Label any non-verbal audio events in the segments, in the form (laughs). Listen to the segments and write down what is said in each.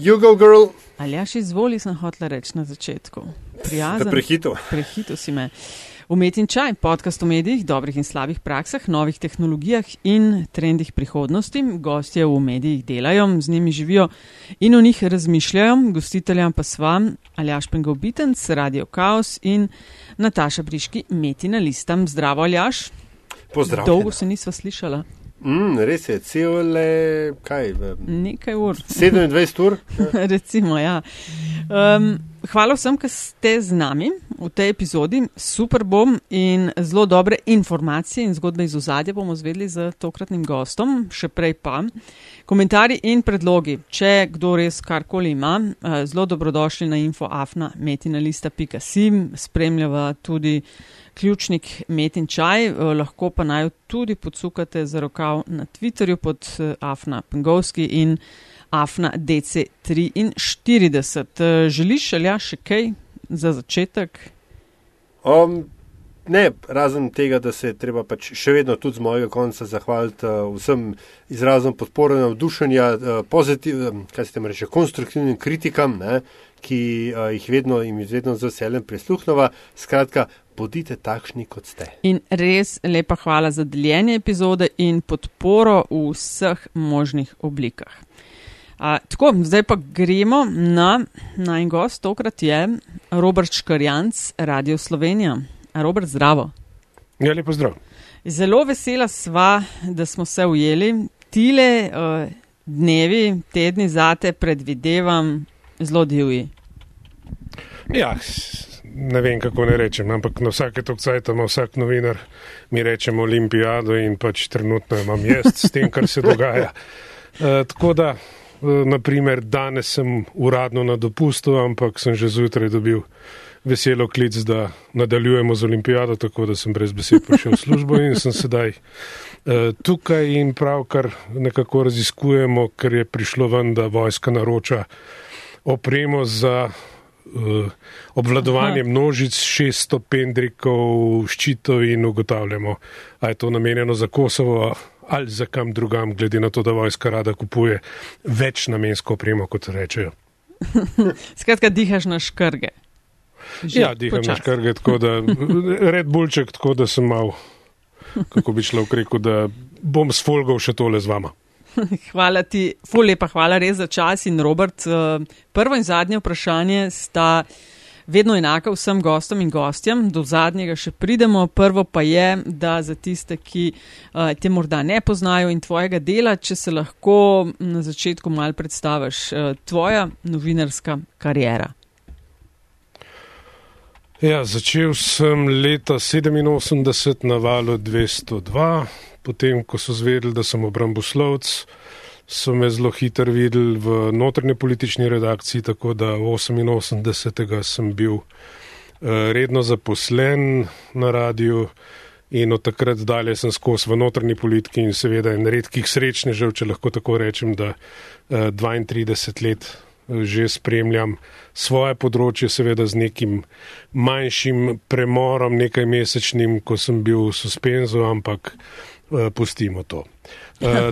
Jugo girl. Ali jaš izvoli, sem hotela reči na začetku. Prijazen. Prehito. Prehito si me. Umet in čaj, podcast o medijih, dobrih in slabih praksah, novih tehnologijah in trendih prihodnosti. Gostje v medijih delajo, z njimi živijo in o njih razmišljajo. Gostiteljem pa sva Aljaš Pengovitenc, Radio Chaos in Nataša Briški, Metina Listam. Zdravo, Aljaš. Pozdravljen. Dolgo se nisva slišala. Mm, res je, cele, kaj, Nekaj ur. 27 ur. (laughs) Recimo, ja. Um, hvala vsem, ki ste z nami v tej epizodi. Super bom in zelo dobre informacije in zgodbe iz ozadja bomo zvedeli z tokratnim gostom. Še prej pa komentarji in predlogi. Če kdo res karkoli ima, eh, zelo dobrodošli na infoafna metinalista.sim. Spremljava tudi ključnik Metin Čaj, eh, lahko pa naj tudi podsukate za rokav na Twitterju pod eh, Afna Pengovski in Afna DC43. Eh, Želiš, Alja, še kaj za začetek? Um, ne, razen tega, da se je treba pač še vedno tudi z mojega konca zahvaliti uh, vsem izrazom podpore, navdušenja, uh, pozitivnim, kaj se tem reče, konstruktivnim kritikam, ne, ki uh, jih vedno in vedno z veseljem prisluhnova. Skratka, bodite takšni, kot ste. In res lepa hvala za deljenje epizode in podporo v vseh možnih oblikah. A, tako, zdaj pa gremo na naj gost, tokrat je Robert Škarjanc, Radio Slovenija. A, Robert, zdravo. Ja, lepo zdrav. Zelo vesela sva, da smo se ujeli. Tile uh, dnevi, tedni zate predvidevam zelo divji. Ja, ne vem, kako ne rečem, ampak na vsake tok cajt ima vsak novinar, mi rečemo olimpijado in pač trenutno imam jaz s tem, kar se dogaja. (laughs) E, tako da, e, naprimer, danes sem uradno na dopustu, ampak sem že zjutraj dobil veselo klic, da nadaljujemo z olimpijado, tako da sem brez besed prišel v službo in sem sedaj e, tukaj in pravkar nekako raziskujemo, ker je prišlo ven, da vojska naroča opremo za obvladovanje Aha. množic, 600 pendrikov, ščitov in ugotavljamo, ali je to namenjeno za Kosovo ali za kam drugam, glede na to, da vojska rada kupuje več namensko opremo, kot rečejo. (laughs) Skratka, dihaš na škrge. Že Ja, diham na počasi. škrge, tako da (laughs) red bulček, tako da sem mal, kako bi človek rekel, da bom sfolgal še tole z vama. (laughs) Hvala ti, ful lepa, hvala res za čas in Robert. eh, Prvo in zadnje vprašanje sta vedno enaka vsem gostom in gostjem, do zadnjega še pridemo. Prvo pa je, da za tiste, ki eh, te morda ne poznajo in tvojega dela, če se lahko na začetku mal predstaviš, eh, tvoja novinarska karijera. Ja, začel sem leta 87 na valu 202, potem, ko so zvedeli, da sem obramboslovec, so me zelo hitro videli v notrne politični redakciji, tako da 88. sem bil eh, redno zaposlen na radiju in od takrat dalje sem skozi v notrni politiki in seveda en redkih srečnežev, če lahko tako rečem, da eh, 32 let eh, že spremljam svoje področje, seveda z nekim manjšim premorom, nekaj mesečnim, ko sem bil v suspenzu, ampak uh, pustimo to. Uh,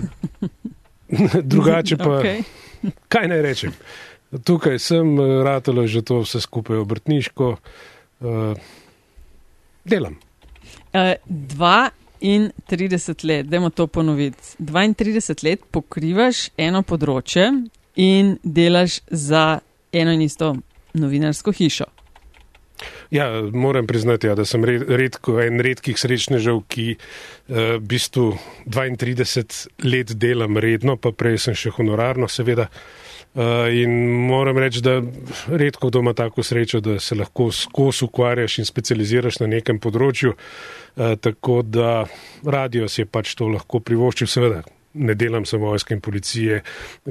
(laughs) drugače pa, (laughs) okay. kaj naj rečem? Tukaj sem, eh, ratalo je že to vse skupaj obrtniško, uh, delam. Uh, 32 let, dajmo to ponoviti. 32 let pokrivaš eno področje in delaš za eno in isto novinarsko hišo. Ja, moram priznati, ja, da sem red, redko, en redkih srečnežev, ki uh, v bistvu 32 let delam redno, pa prej sem še honorarno, seveda. Uh, in moram reči, da redko kdo ima tako srečo, da se lahko skozi ukvarjaš in specializiraš na nekem področju. Uh, tako da radio si je pač to lahko privoščil, seveda. Ne delam samo vojske in policije,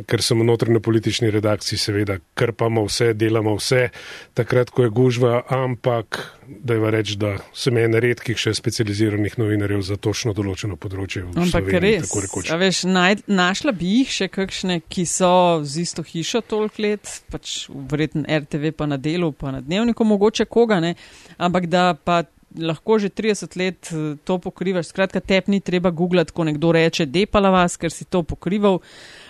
ker sem v notrne politični redakciji, seveda, krpamo vse, delamo vse, takrat, ko je gužva, ampak da je reči, da sem en redkih še specializiranih novinarjev za točno določeno področje. Ampak Sloveniji, res, tako rekoč. veš, naj, našla bi jih še kakšne, ki so z isto hišo toliko let, pač verjetno RTV pa na delu, pa na dnevniku, mogoče koga ne, ampak da pa lahko že 30 let eh, to pokrivaš. Skratka, tep ni treba googlati, ko nekdo reče, depala vas, ker si to pokrival.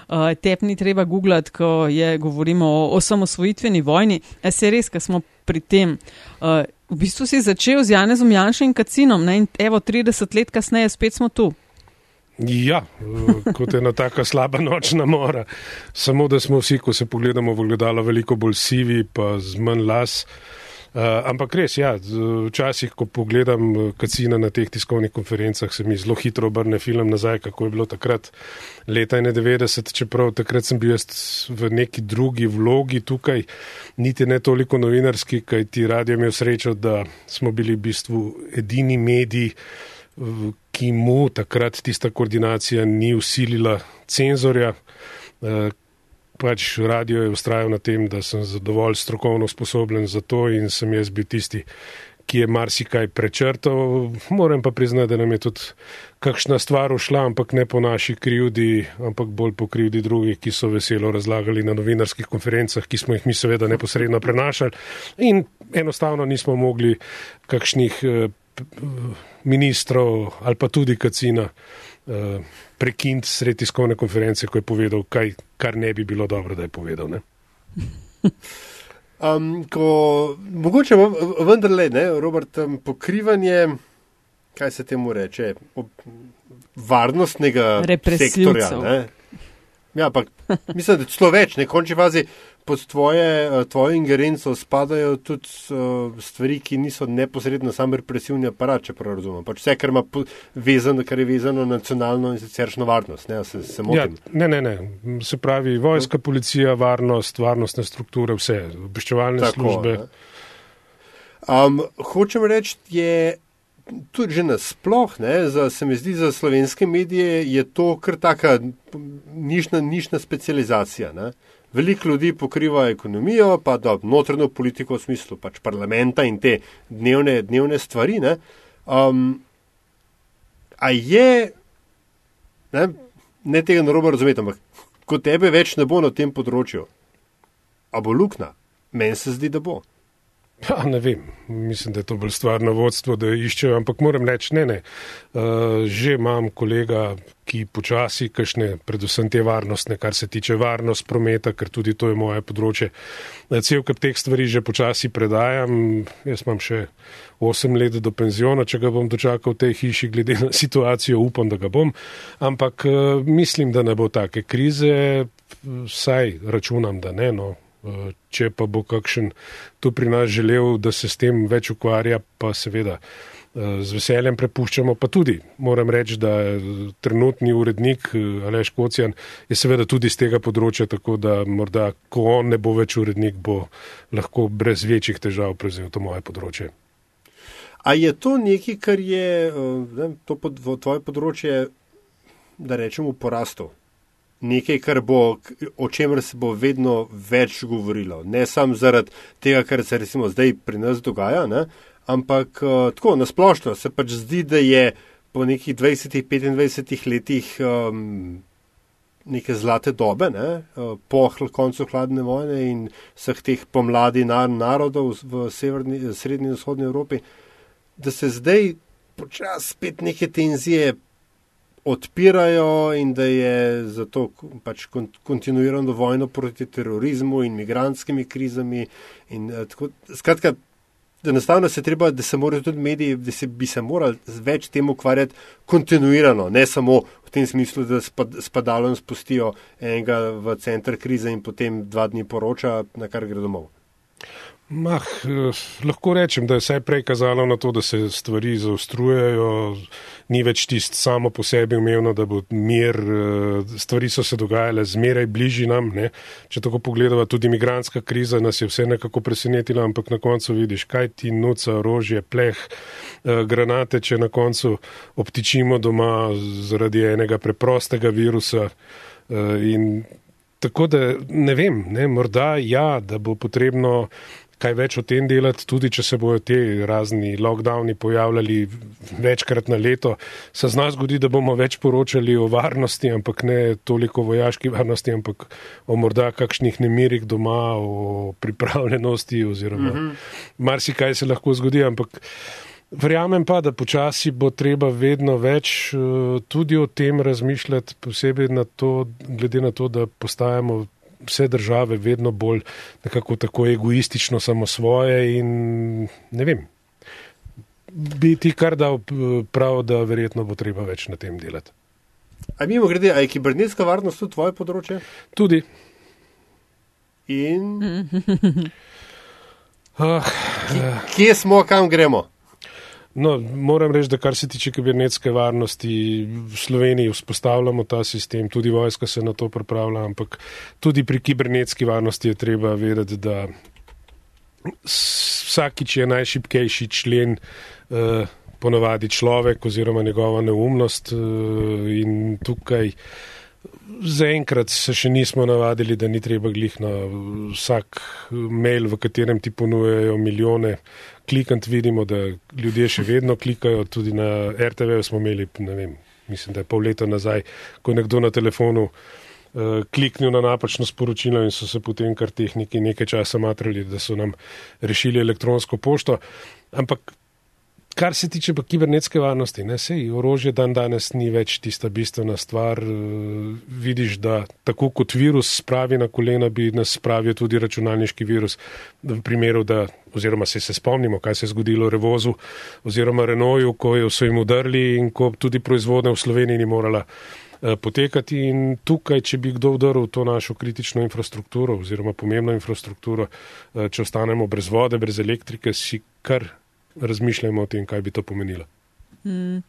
Uh, tep ni treba googlati, ko je, govorimo o, o samosvojitveni vojni. E se res, ker smo pri tem. Uh, v bistvu si začel z Janezom Janšem in Kacinom ne? in evo 30 let kasneje spet smo tu. Ja, kot ena taka slaba nočna mora. Samo da smo vsi, ko se pogledamo v gledalo, veliko bolj sivi, pa z manj las. Uh, ampak res, ja, včasih, ko pogledam kacina na teh tiskovnih konferencah, se mi zelo hitro obrne film nazaj, kako je bilo takrat leta 91, čeprav takrat sem bil jaz v neki drugi vlogi tukaj, niti ne toliko novinarski, kaj ti radio imel srečo, da smo bili v bistvu edini mediji, ki mu takrat tista koordinacija ni usilila cenzorja. Pač radio je ustrajal na tem, da sem dovolj strokovno sposoben za to in sem jaz bil tisti, ki je marsikaj prečrtal. Moram pa priznati, da nam je tudi kakšna stvar ušla, ampak ne po naši krivdi, ampak bolj po krivdi drugih, ki so veselo razlagali na novinarskih konferencah, ki smo jih mi seveda neposredno prenašali in enostavno nismo mogli kakšnih eh, ministrov ali pa tudi kacina uh, prekinti sredi tiskovne konference, ko je povedal, kaj, kar ne bi bilo dobro, da je povedal. um, (laughs) ko, mogoče vendarle, ne, Robert, um, pokrivanje, kaj se temu reče, varnostnega sektorja. Ja, pa mislim, da celo več, ne konči fazi, pod tvoje, eh, tvojo ingerenco spadajo tudi uh, stvari, ki niso neposredno sam represivni aparat, če prav razumem. Pač vse, kar, vezano, kar je vezano na nacionalno in siceršno varnost. Ne, se, se ja, ne, ne, ne. Se pravi, vojska, policija, varnost, varnostne strukture, vse, obveščevalne Tako, službe. Um, hočem reči, je. Tudi že nasplošno, se mi zdi, za slovenske medije je to kar taka nišna, nišna specializacija. Ne? Veliko ljudi pokriva ekonomijo, pa da notrno politiko v smislu pač parlamenta in te dnevne, dnevne stvari. Ne, um, a je, ne, ne tega narobe razumeti, ampak ko tebe več ne bo na tem področju, a bo lukna, meni se zdi, da bo. Ja, ne vem, mislim, da je to bolj stvar na vodstvo, da iščejo, ampak moram reči, ne, ne. Uh, že imam kolega, ki počasi, kašne, predvsem te varnostne, kar se tiče varnost prometa, ker tudi to je moje področje. Eh, cel kup teh stvari že počasi predajam. Jaz imam še 8 let do penziona, če ga bom dočakal v tej hiši, glede na situacijo, upam, da ga bom. Ampak uh, mislim, da ne bo take krize, saj računam, da ne. No. Eh, če pa bo kakšen tu pri nas želel, da se s tem več ukvarja, pa seveda eh, z veseljem prepuščamo. Pa tudi moram reči, da trenutni urednik eh, Aleš Kocijan je seveda tudi z tega področja, tako da morda, ko on ne bo več urednik, bo lahko brez večjih težav prevzel to moje področje. A je to nekaj, kar je ne, to pod, tvoje področje, da rečemo, porastlo? Nekaj, bo, o čemer se bo vedno več govorilo. Ne samo zaradi tega, kar se recimo zdaj pri nas dogaja, ne? ampak uh, tako nasplošno se pač zdi, da je po nekih 20-25 letih um, neke zlate dobe, ne? uh, po koncu hladne vojne in vseh teh pomladi narodov v severni, srednji in vzhodni Evropi, da se zdaj počasi spet neke tenzije odpirajo in da je zato pač kontinuirano vojno proti terorizmu in migranskimi krizami. In, uh, tako, skratka, enostavno se treba, da se morajo tudi mediji, da se bi se morali več tem ukvarjati kontinuirano, ne samo v tem smislu, da spad, spadalom spustijo enega v center krize in potem dva dni poroča, na kar gre domov. Mah, eh, lahko rečem, da je vse prej kazalo na to, da se stvari zaostrujejo, ni več tist samo po sebi umevno, da bo mir, eh, stvari so se dogajale zmeraj bližji nam. Ne. Če tako pogledava, tudi imigranska kriza nas je vse nekako presenetila, ampak na koncu vidiš, kaj ti nuca, orožje, pleh, eh, granate, če na koncu obtičimo doma zaradi enega preprostega virusa. In tako da ne vem, ne, morda ja, da bo potrebno kaj več o tem delati, tudi če se bojo te razni lockdowni pojavljali večkrat na leto. Se zna zgodi, da bomo več poročali o varnosti, ampak ne toliko o vojaški varnosti, ampak o morda kakšnih nemirih doma, o pripravljenosti oziroma mm -hmm. marsikaj se lahko zgodi, ampak Verjamem pa, da počasi bo treba vedno več uh, tudi o tem razmišljati, posebej na to, glede na to, da postajamo vse države vedno bolj nekako tako egoistično samo svoje in ne vem. Bi ti kar dal prav, da verjetno bo treba več na tem delati. A mimo grede, a je kibernetska varnost tudi tvoje področje? Tudi. In. uh, kje, kje smo, kam gremo? No, moram reči, da kar se tiče kibernetske varnosti, v Sloveniji vzpostavljamo ta sistem, tudi vojska se na to pripravlja, ampak tudi pri kibernetski varnosti je treba vedeti, da vsakič je najšipkejši člen eh, ponovadi človek oziroma njegova neumnost eh, in tukaj. Zaenkrat se še nismo navadili, da ni treba glih na vsak mail, v katerem ti ponujejo milijone klikant, vidimo, da ljudje še vedno klikajo. Tudi na RTV smo imeli, ne vem, mislim, da je pol leta nazaj, ko je nekdo na telefonu uh, kliknil na napačno sporočilo in so se potem kar tehniki nekaj časa matrali, da so nam rešili elektronsko pošto. Ampak Kar se tiče pa kibernetske varnosti, ne sej, orožje dan danes ni več tista bistvena stvar. Eh, vidiš, da tako kot virus spravi na kolena, bi nas spravil tudi računalniški virus. V primeru, da, oziroma se, se spomnimo, kaj se je zgodilo Revozu oziroma Renoju, ko so jim udrli in ko tudi proizvodnja v Sloveniji ni morala eh, potekati. In tukaj, če bi kdo udrl to našo kritično infrastrukturo oziroma pomembno infrastrukturo, eh, če ostanemo brez vode, brez elektrike, si kar razmišljamo o tem, kaj bi to pomenilo. Hmm.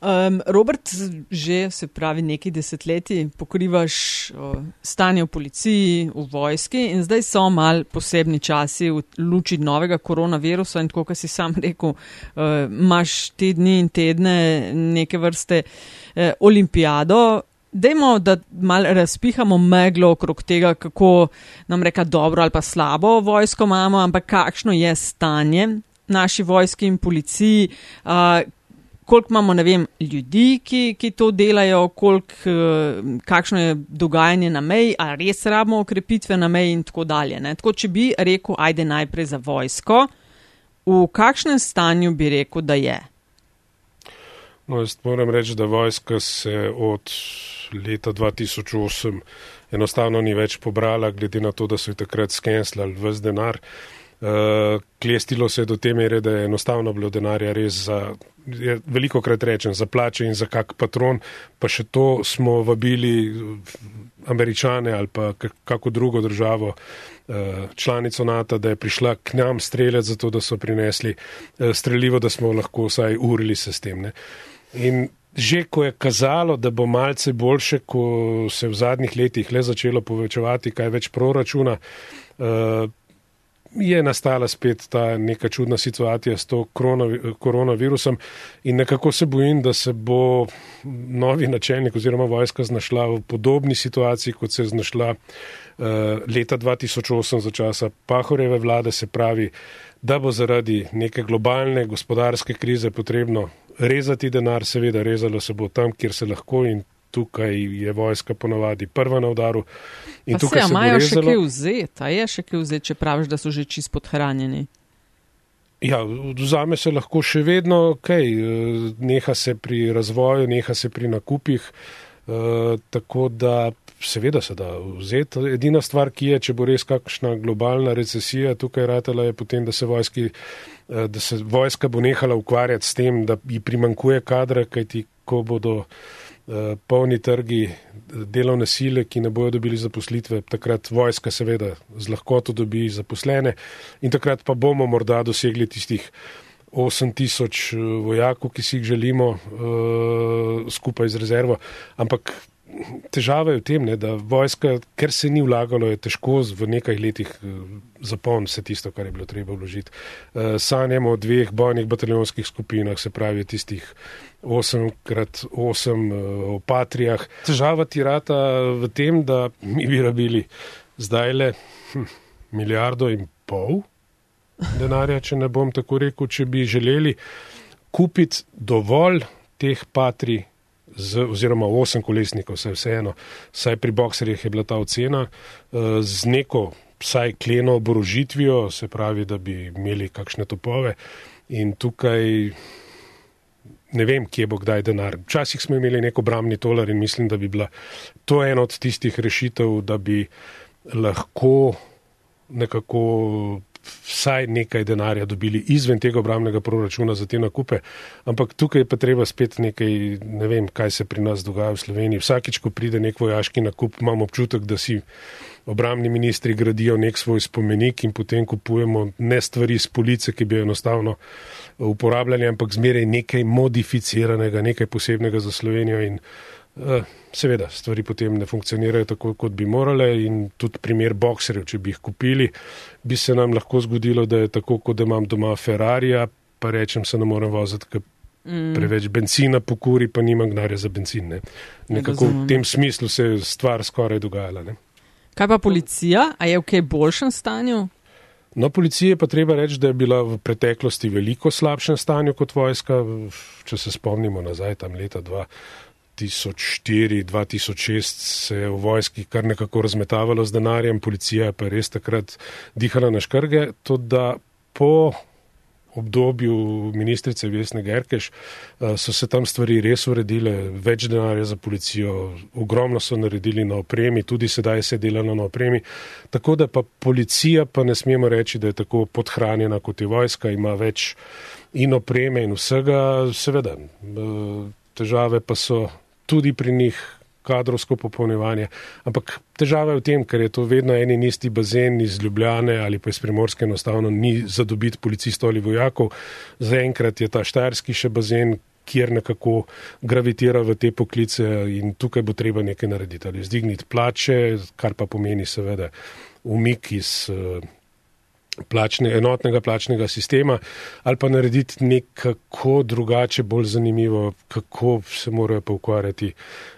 Um, Robert, že se pravi nekaj desetletij pokrivaš o, stanje v policiji, v vojski in zdaj so mal posebni časi v luči novega koronavirusa in tako, kot si sam rekel, uh, imaš te dni in tedne neke vrste uh, olimpijado. Dajmo, da mal razpihamo meglo okrog tega, kako nam reka dobro ali pa slabo vojsko imamo, ampak kakšno je stanje naši vojski in policiji, uh, koliko imamo, ne vem, ljudi, ki, ki to delajo, kolik, uh, kakšno je dogajanje na meji, ali res rabimo okrepitve na meji in tako dalje. Ne? Tako, če bi rekel, ajde najprej za vojsko, v kakšnem stanju bi rekel, da je? No, jaz moram reči, da vojska se od leta 2008 enostavno ni več pobrala, glede na to, da so jo takrat skenslali vse denar. Uh, Uh, klestilo se je do te mere, da je enostavno bilo denarja res za, veliko krat rečem, za plače in za kak patron, pa še to smo vabili američane ali pa kako drugo državo, uh, članico NATO, da je prišla k nam streljati, zato da so prinesli uh, streljivo, da smo lahko vsaj urili se s tem. Ne. In že ko je kazalo, da bo malce boljše, ko se v zadnjih letih le začelo povečevati kaj več proračuna, uh, je nastala spet ta neka čudna situacija s to koronavirusom in nekako se bojim, da se bo novi načelnik oziroma vojska znašla v podobni situaciji, kot se je znašla uh, leta 2008 za časa Pahoreve vlade, se pravi, da bo zaradi neke globalne gospodarske krize potrebno rezati denar, seveda rezalo se bo tam, kjer se lahko in tukaj je vojska ponavadi prva na udaru. In pa tukaj se imajo še kaj vzeti, a je še kaj vzeti, če praviš, da so že čist podhranjeni. Ja, vzame se lahko še vedno, kaj, neha se pri razvoju, neha se pri nakupih, eh, tako da seveda se da vzeti. Edina stvar, ki je, če bo res kakšna globalna recesija tukaj ratela, je potem, da se, vojski, eh, da se vojska bo nehala ukvarjati s tem, da ji primankuje kadra, kajti ko bodo. Eh, polni trgi delovne sile, ki ne bojo dobili zaposlitve, takrat vojska seveda z lahkoto dobi zaposlene in takrat pa bomo morda dosegli tistih 8000 eh, vojakov, ki si jih želimo uh, skupaj z rezervo. Ampak težava je v tem, ne, da vojska, ker se ni vlagalo, je težko v nekaj letih zapolniti vse tisto, kar je bilo treba vložiti. Uh, sanjamo o dveh bojnih bataljonskih skupinah, se pravi tistih 8x8 uh, o patrijah. Težava ti rata v tem, da mi bi rabili zdaj le hm, milijardo in pol denarja, če ne bom tako rekel, če bi želeli kupiti dovolj teh patrij. Z, oziroma, osem kolesnikov, vse vseeno, saj pri bokserjih je bila ta ocena, uh, z neko, vsaj kleno oborožitvijo, se pravi, da bi imeli kakšne topove, In tukaj ne vem, kje bo kdaj denar. Včasih smo imeli neko bramni tolar in mislim, da bi bila to ena od tistih rešitev, da bi lahko nekako vsaj nekaj denarja dobili izven tega obramnega proračuna za te nakupe. Ampak tukaj pa treba spet nekaj, ne vem, kaj se pri nas dogaja v Sloveniji. Vsakič, ko pride nek vojaški nakup, imam občutek, da si obramni ministri gradijo nek svoj spomenik in potem kupujemo ne stvari z police, ki bi jo enostavno uporabljali, ampak zmeraj nekaj modificiranega, nekaj posebnega za Slovenijo. In, Eh, seveda, stvari potem ne funkcionirajo tako, kot bi morale in tudi primer bokserjev, če bi jih kupili, bi se nam lahko zgodilo, da je tako, kot da imam doma Ferrarija, pa rečem, se ne morem voziti, ker mm. preveč benzina pokuri, pa nimam gnarja za benzin. Ne. Nekako v tem smislu se je stvar skoraj dogajala. Ne. Kaj pa policija? A je v kaj boljšem stanju? No, policija pa treba reči, da je bila v preteklosti veliko slabšem stanju kot vojska, če se spomnimo nazaj, tam leta 2000. 2004-2006 se je v vojski kar nekako razmetavalo z denarjem, policija pa je res takrat dihala na škrge. To, da po obdobju ministrice Vesne Gerkeš eh, so se tam stvari res uredile, več denarja za policijo, ogromno so naredili na opremi, tudi sedaj se dela na opremi. Tako da pa policija pa ne smemo reči, da je tako podhranjena kot je vojska, ima več in opreme in vsega, seveda. Eh, težave pa so tudi pri njih kadrovsko popolnevanje. Ampak težava je v tem, ker je to vedno en in isti bazen iz Ljubljane ali pa iz Primorske, enostavno ni zadobiti policistov ali vojakov. Zaenkrat je ta štajerski še bazen, kjer nekako gravitira v te poklice in tukaj bo treba nekaj narediti. Ali zdigniti plače, kar pa pomeni seveda umik iz. Plačne, enotnega plačnega sistema ali pa narediti nekako drugače, bolj zanimivo, kako se morajo pa ukvarjati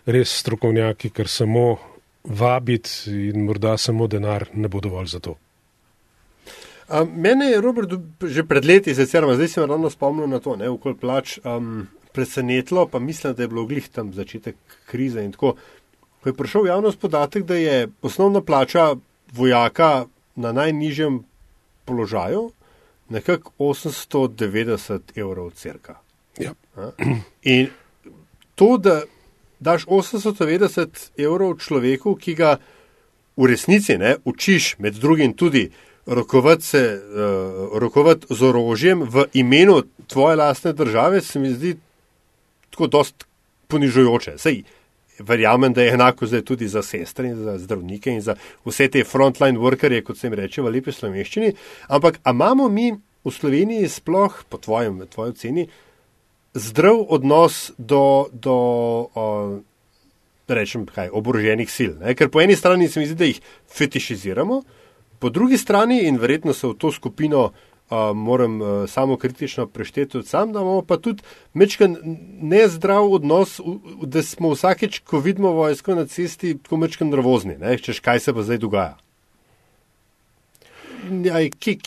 res strokovnjaki, ker samo vabiti in morda samo denar ne bo dovolj za to. Um, mene je Robert že pred leti, sicer, zdaj sem ravno spomnil na to, okoli plač, um, presenetilo, pa mislim, da je bilo glih tam začetek krize in tako. Ko je prišel javnost podatek, da je osnovna plača vojaka na najnižjem položaju, nekako 890 evrov crka. Ja. In to, da daš 890 evrov človeku, ki ga v resnici ne, učiš med drugim tudi rokovati, se, uh, rokovati z orožjem v imenu tvoje lastne države, se mi zdi tako dost ponižujoče. Sej, verjamem, da je enako zdaj tudi za sestre in za zdravnike in za vse te frontline workerje, kot se jim reče v lepi slovenščini. Ampak imamo mi v Sloveniji sploh, po tvojem, tvoji oceni, zdrav odnos do, do o, rečem, kaj, oboroženih sil. Ne? Ker po eni strani se mi zdi, da jih fetišiziramo, po drugi strani in verjetno se v to skupino moram uh, samo kritično prešteti od sam, da imamo pa tudi mečken nezdrav odnos, da smo vsakeč, ko vidimo vojsko na cesti, tako mečken nervozni, ne, češ kaj se pa zdaj dogaja. Aj, kje,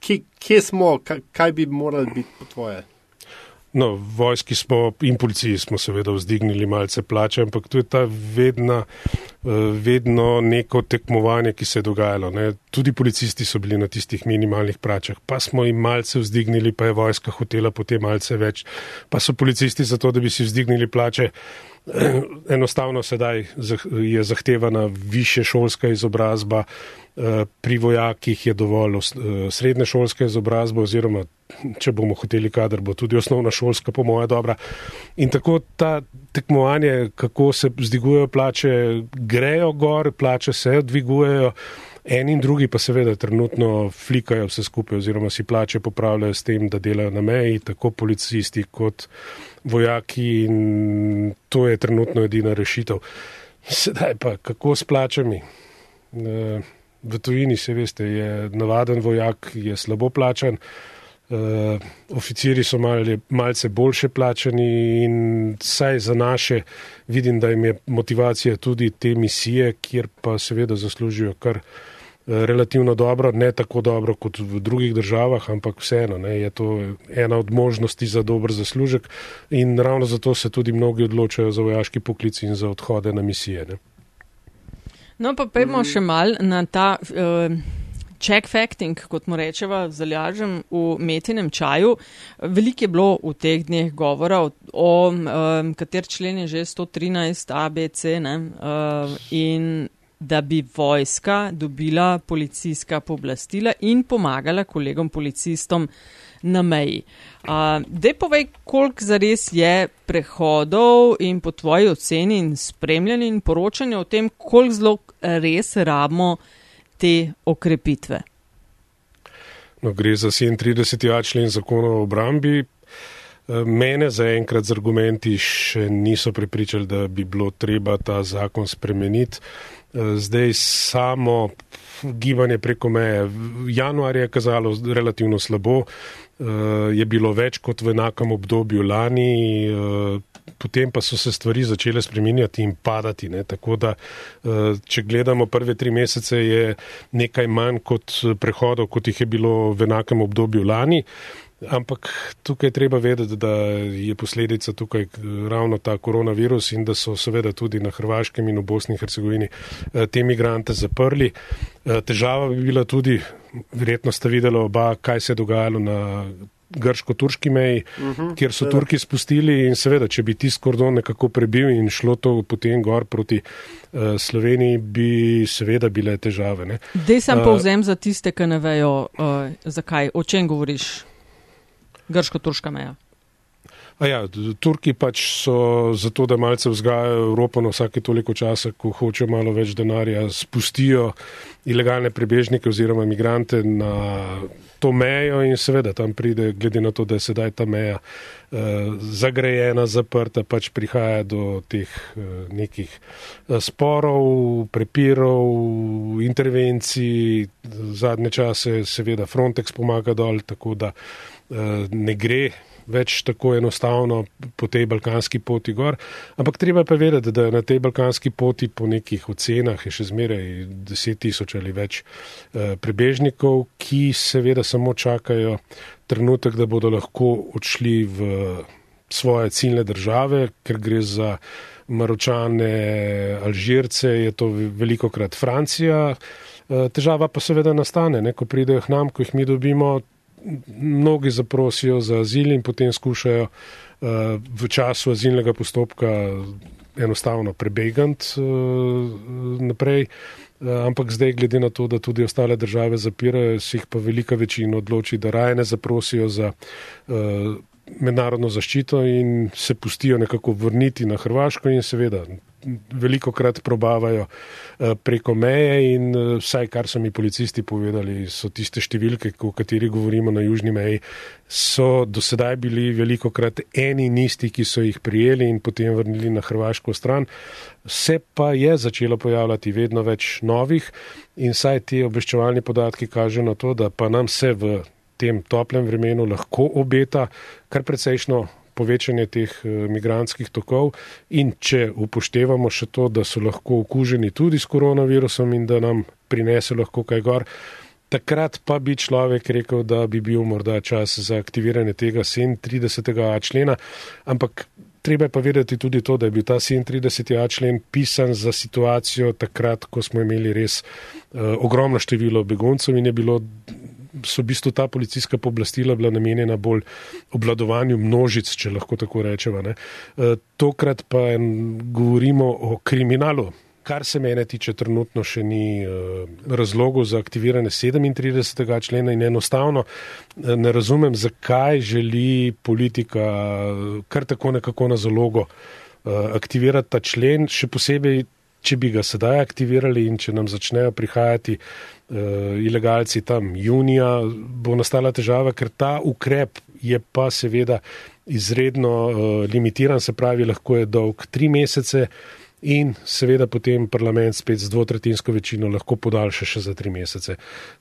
kje, kje smo, kaj, kaj bi morali biti po tvoje? No, vojski smo in policiji smo seveda vzdignili malce plače, ampak to je ta vedna, eh, vedno neko tekmovanje, ki se je dogajalo. Ne. Tudi policisti so bili na tistih minimalnih plačah, pa smo jim malce vzdignili, pa je vojska hotela potem malce več, pa so policisti zato, da bi si vzdignili plače. Enostavno sedaj je zahtevana više šolska izobrazba, eh, pri vojakih je dovolj eh, srednje šolske izobrazbe oziroma če bomo hoteli kader, bo tudi osnovna šolska, po moja dobra. In tako ta tekmovanje, kako se zdigujejo plače, grejo gor, plače se dvigujejo, en in drugi pa seveda trenutno flikajo vse skupaj oziroma si plače popravljajo s tem, da delajo na meji, tako policisti kot vojaki in to je trenutno edina rešitev. Sedaj pa, kako s plačami? Eh, v tujini, se veste, je navaden vojak, je slabo plačan. Uh, oficiri so malje, malce boljše plačani in saj za naše vidim, da jim je motivacija tudi te misije, kjer pa seveda zaslužijo kar relativno dobro, ne tako dobro kot v drugih državah, ampak vseeno ne, je to ena od možnosti za dober zaslužek in ravno zato se tudi mnogi odločajo za vojaški poklic in za odhode na misije. Ne. No pa pojmo še mal na ta. Uh check facting, kot mu rečeva, zalažem v metinem čaju. Veliko je bilo v teh dneh govora o, o um, kater člen je že 113 ABC ne, uh, in da bi vojska dobila policijska pooblastila in pomagala kolegom policistom na meji. Uh, Dej povej, koliko zares je prehodov in po tvoji oceni in spremljanju in poročanju o tem, koliko zelo res rabimo te okrepitve. No, gre za 37. člen zakona o obrambi. Mene zaenkrat z argumenti še niso prepričali, da bi bilo treba ta zakon spremeniti. Zdaj samo gibanje preko meje. Januar je kazalo relativno slabo, je bilo več kot v enakem obdobju lani, potem pa so se stvari začele spreminjati in padati. Ne? Tako da, če gledamo prve tri mesece, je nekaj manj kot prehodov, kot jih je bilo v enakem obdobju lani. Ampak tukaj treba vedeti, da je posledica tukaj ravno ta koronavirus in da so seveda tudi na Hrvaškem in v Bosni in Hercegovini eh, te migrante zaprli. Eh, težava bi bila tudi, verjetno ste videli oba, kaj se je dogajalo na grško-turški meji, uh mhm, -huh, kjer so seveda. Turki spustili in seveda, če bi tisk kordon nekako prebil in šlo to potem gor proti uh, Sloveniji, bi seveda bile težave. Dej sem uh, povzem za tiste, ki ne vejo, uh, zakaj, o čem govoriš grško-turška meja. Ja, Turki pač so zato, da malce vzgajajo Evropo na vsake toliko časa, ko hočejo malo več denarja, spustijo ilegalne prebežnike oziroma imigrante na to mejo in seveda tam pride, glede na to, da je sedaj ta meja eh, zagrejena, zaprta, pač prihaja do teh eh, nekih eh, sporov, prepirov, intervencij. Zadnje čase seveda Frontex pomaga dol, tako da Eh, ne gre več tako enostavno po tej balkanski poti gor. Ampak treba pa vedeti, da na tej balkanski poti po nekih ocenah je še zmeraj deset tisoč ali več eh, prebežnikov, ki seveda samo čakajo trenutek, da bodo lahko odšli v svoje ciljne države, ker gre za Maročane, Alžirce, je to veliko krat Francija. Eh, težava pa seveda nastane, ne, ko pridejo k nam, ko jih mi dobimo, mnogi zaprosijo za azil in potem skušajo uh, v času azilnega postopka enostavno prebegant uh, naprej. Uh, ampak zdaj, glede na to, da tudi ostale države zapirajo, se jih pa velika večina odloči, da raje ne zaprosijo za mednarodno zaščito in se pustijo nekako vrniti na Hrvaško in seveda veliko krat probavajo eh, preko meje in eh, vsaj kar so mi policisti povedali, so tiste številke, o kateri govorimo na južni meji, so do sedaj bili veliko krat eni in isti, ki so jih prijeli in potem vrnili na hrvaško stran. Se pa je začelo pojavljati vedno več novih in saj ti obveščevalni podatki kažejo na to, da pa nam se v tem toplem vremenu lahko obeta kar precejšno povečanje teh eh, migranskih tokov in če upoštevamo še to, da so lahko okuženi tudi s koronavirusom in da nam prinese lahko kaj gor, takrat pa bi človek rekel, da bi bil morda čas za aktiviranje tega 37. člena, ampak treba je pa vedeti tudi to, da je bil ta 37. člen pisan za situacijo takrat, ko smo imeli res uh, ogromno število beguncev in je bilo so v bistvu ta policijska pooblastila bila namenjena bolj obladovanju množic, če lahko tako rečemo. Ne. E, tokrat pa govorimo o kriminalu. Kar se mene tiče, trenutno še ni uh, razlogov za aktiviranje 37. člena in enostavno uh, ne razumem, zakaj želi politika kar tako nekako na zalogo aktivirati ta člen, še posebej, če bi ga sedaj aktivirali in če nam začnejo prihajati uh, uh, ilegalci tam junija, bo nastala težava, ker ta ukrep je pa seveda izredno uh, limitiran, se pravi, lahko je dolg tri mesece in seveda potem parlament spet z dvotretinsko večino lahko podaljša še za tri mesece.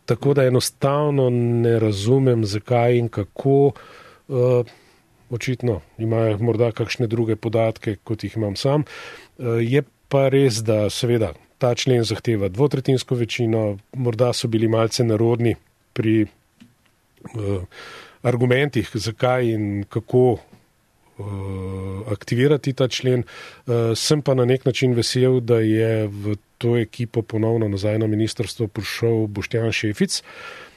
Tako da enostavno ne razumem, zakaj in kako. Uh, Očitno imajo morda kakšne druge podatke, kot jih imam sam. Je pa res, da seveda ta člen zahteva dvotretinsko večino, morda so bili malce narodni pri uh, argumentih, zakaj in kako uh, aktivirati ta člen. Uh, sem pa na nek način vesel, da je v to ekipo ponovno nazaj na ministrstvo prišel Boštjan Šefic, uh,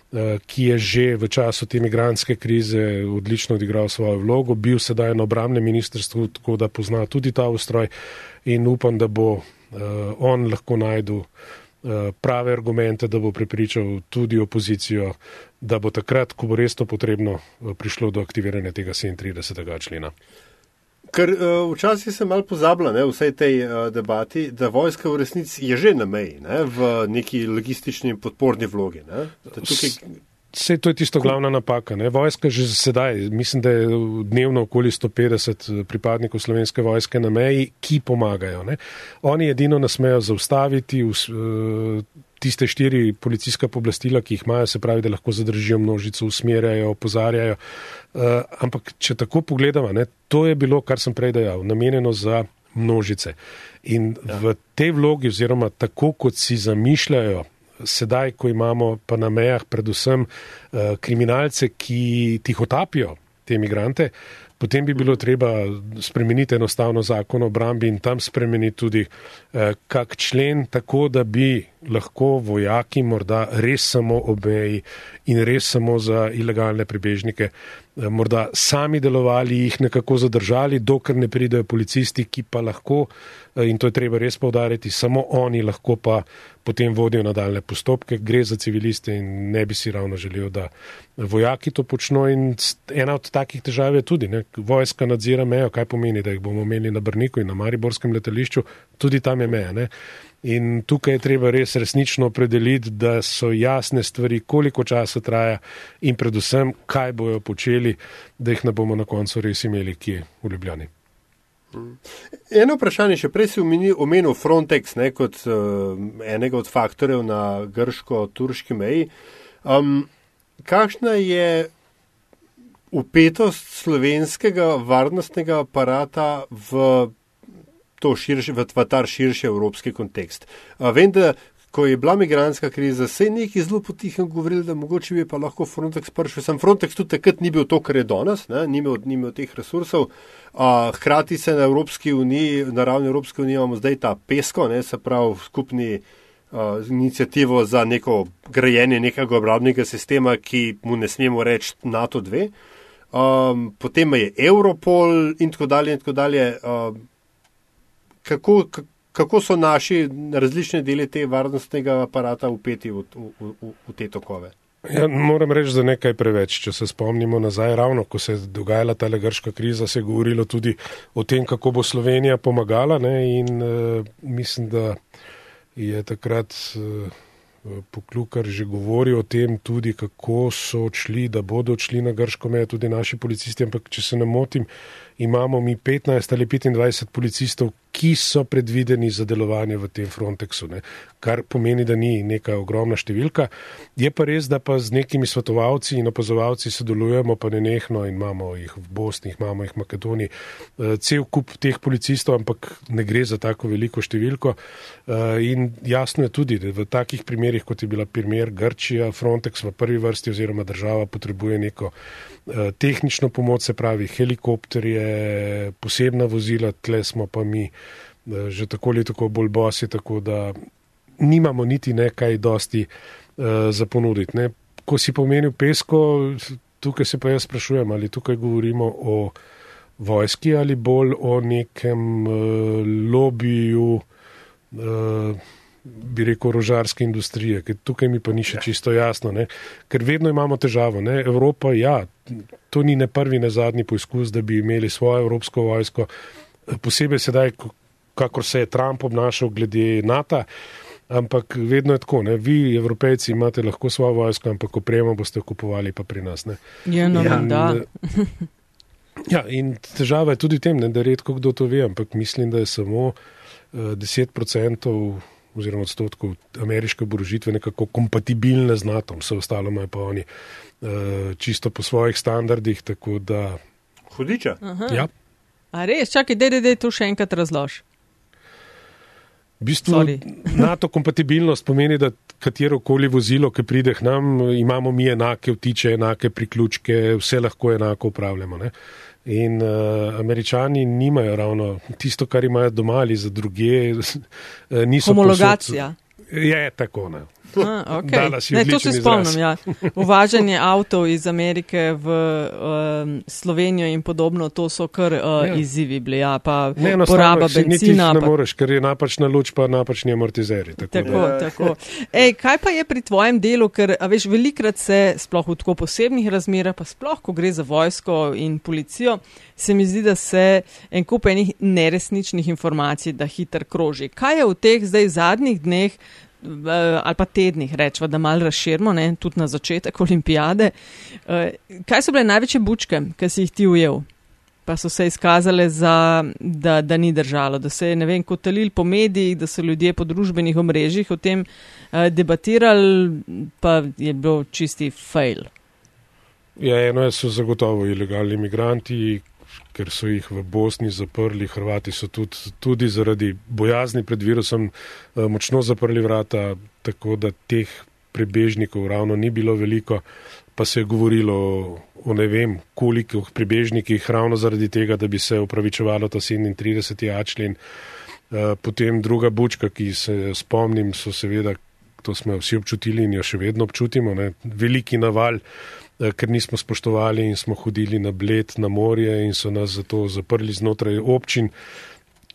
ki je že v času te imigranske krize odlično odigral svojo vlogo, bil sedaj na obramnem ministrstvu, tako da pozna tudi ta ustroj in upam, da bo uh, on lahko najdu prave argumente, da bo prepričal tudi opozicijo, da bo takrat, ko bo res to potrebno, prišlo do aktiviranja tega 37. člena. Ker uh, včasih se malo pozabila v vsej tej uh, debati, da vojska v resnici je že na meji, ne, v neki logistični podporni vlogi. Vse to je tisto glavna napaka. Ne? Vojska že sedaj, mislim, da je dnevno okoli 150 pripadnikov slovenske vojske na meji, ki pomagajo. Ne? Oni edino nas smejo zaustaviti, tiste štiri policijska poblastila, ki jih imajo, se pravi, da lahko zadržijo množico, usmerjajo, opozarjajo. Uh, ampak, če tako pogledamo, ne, to je bilo, kar sem prej dejal, namenjeno za množice. In ja. v tej vlogi, oziroma tako, kot si zamišljajo, sedaj, ko imamo pa na mejah predvsem uh, kriminalce, ki tihotapijo te imigrante, uh, potem bi bilo treba spremeniti enostavno zakon o obrambi in tam spremeniti tudi eh, kak člen, tako da bi lahko vojaki morda res samo obeji in res samo za ilegalne pribežnike eh, morda sami delovali, jih nekako zadržali, dokler ne pridejo policisti, ki pa lahko, eh, in to je treba res povdariti, samo oni lahko pa potem vodijo nadaljne postopke, gre za civiliste in ne bi si ravno želel, da vojaki to počno. In ena od takih težav je tudi, ne, vojska nadzira mejo, kaj pomeni, da jih bomo imeli na Brniku in na Mariborskem letališču, tudi tam je meja. Ne. In tukaj je treba res resnično opredeliti, da so jasne stvari, koliko časa traja in predvsem, kaj bojo počeli, da jih ne bomo na koncu res imeli kje v Ljubljani. Eno vprašanje, še prej si omenil Frontex ne, kot uh, enega od faktorjev na grško-turški meji. Um, kakšna je upetost slovenskega varnostnega aparata v, širši, v, v ta širši evropski kontekst? Uh, vem, da ko je bila migranska kriza, se je nekaj zelo potihem govorili, da mogoče bi pa lahko Frontex prišel. Sam Frontex tudi takrat ni bil to, kar je danes, ni imel, ni imel teh resursov. Uh, hkrati se na Evropski uniji, na ravni Evropske unije imamo zdaj ta PESCO, ne, se pravi skupni uh, inicijativo za neko grajenje nekega obrambnega sistema, ki mu ne smemo reči NATO 2. Um, potem je Europol in tako dalje. In tako dalje. Uh, kako, kako so naši različni deli te varnostnega aparata upeti v, v, v, v te tokove? Ja, moram reči, da nekaj preveč. Če se spomnimo nazaj, ravno ko se je dogajala ta grška kriza, se je govorilo tudi o tem, kako bo Slovenija pomagala. Ne, in uh, mislim, da je takrat uh, Poklukar že govoril o tem, tudi kako so odšli, da bodo odšli na grško mejo tudi naši policisti. Ampak, če se ne motim, imamo mi 15 ali 25 policistov, ki so predvideni za delovanje v tem Frontexu, ne? kar pomeni, da ni neka ogromna številka. Je pa res, da pa z nekimi svetovalci in opazovalci sodelujemo, pa ne nehno in imamo jih v Bosni, imamo jih v Makedoniji, eh, cel kup teh policistov, ampak ne gre za tako veliko številko. Eh, in jasno je tudi, da v takih primerjih, kot je bila primer Grčija, Frontex v prvi vrsti oziroma država potrebuje neko eh, tehnično pomoč, se pravi helikopterje, posebna vozila, tle smo pa mi že tako ali tako bolj bosi, tako da nimamo niti nekaj dosti uh, za ponuditi. Ne. Ko si pomenil pesko, tukaj se pa jaz sprašujem, ali tukaj govorimo o vojski ali bolj o nekem uh, lobiju, uh, bi rekel, rožarske industrije, ker tukaj mi pa ni še ja. čisto jasno, ne. ker vedno imamo težavo. Ne. Evropa, ja, to ni ne prvi, ne zadnji poizkus, da bi imeli svojo evropsko vojsko, posebej sedaj, kakor se je Trump obnašal glede NATO. Ampak vedno je tako, ne? vi, evropejci, imate lahko svojo vojsko, ampak opremo boste kupovali pa pri nas. Ne? Ja, no, ja, da. Ja, in težava je tudi v tem, ne, da redko kdo to ve, ampak mislim, da je samo uh, 10% oziroma odstotkov ameriške oborožitve nekako kompatibilne z NATO, vse ostalo imajo pa oni uh, čisto po svojih standardih. Hudiča. Ja. A res, čakaj, da je to še enkrat razlož. V bistvu (laughs) NATO kompatibilnost pomeni, da katero koli vozilo, ki pride k nam, imamo mi enake vtiče, enake priključke, vse lahko enako upravljamo. Ne? In uh, američani nimajo ravno tisto, kar imajo doma ali za druge. Uh, (laughs) Homologacija. Posod, je tako. Ne. (laughs) A, okay. ne, to se spomnim. Ja. Uvažanje avtov iz Amerike v um, Slovenijo in podobno, to so kar uh, ja. izzivi bili. Ja, pa ne, poraba benzina. Ne pa... moreš, ker je napačna luč, pa napačni amortizeri. Tako, tako, ja. tako. Ej, kaj pa je pri tvojem delu, ker veš, velikrat se sploh v tako posebnih razmerah, pa sploh, ko gre za vojsko in policijo, se mi zdi, da se en kup enih neresničnih informacij da hiter kroži. Kaj je v teh zdaj zadnjih dneh? Ali pa tednih, rečemo, da malo razširimo, ne, tudi na začetek olimpijade. Eh, kaj so bile največje bučke, ki si jih ti ujel? Pa so se izkazale, za, da, da ni držalo, da se je, ne vem, kotalil po medijih, da so ljudje po družbenih omrežjih o tem uh, debatirali, pa je bilo čisti fail. Ja, eno so zagotovo ilegalni imigranti, ker so jih v Bosni zaprli. Hrvati so tudi, tudi zaradi bojazni pred virusom eh, močno zaprli vrata, tako da teh prebežnikov ravno ni bilo veliko. Pa se je govorilo o, o ne vem koliko prebežnikih, ravno zaradi tega, da bi se upravičevalo ta 37. člen. Eh, potem druga bučka, ki se spomnim, so seveda, to smo vsi občutili in jo še vedno občutimo, ne, veliki naval. Ker nismo spoštovali in smo hodili na bled, na morje in so nas zato zaprli znotraj občin.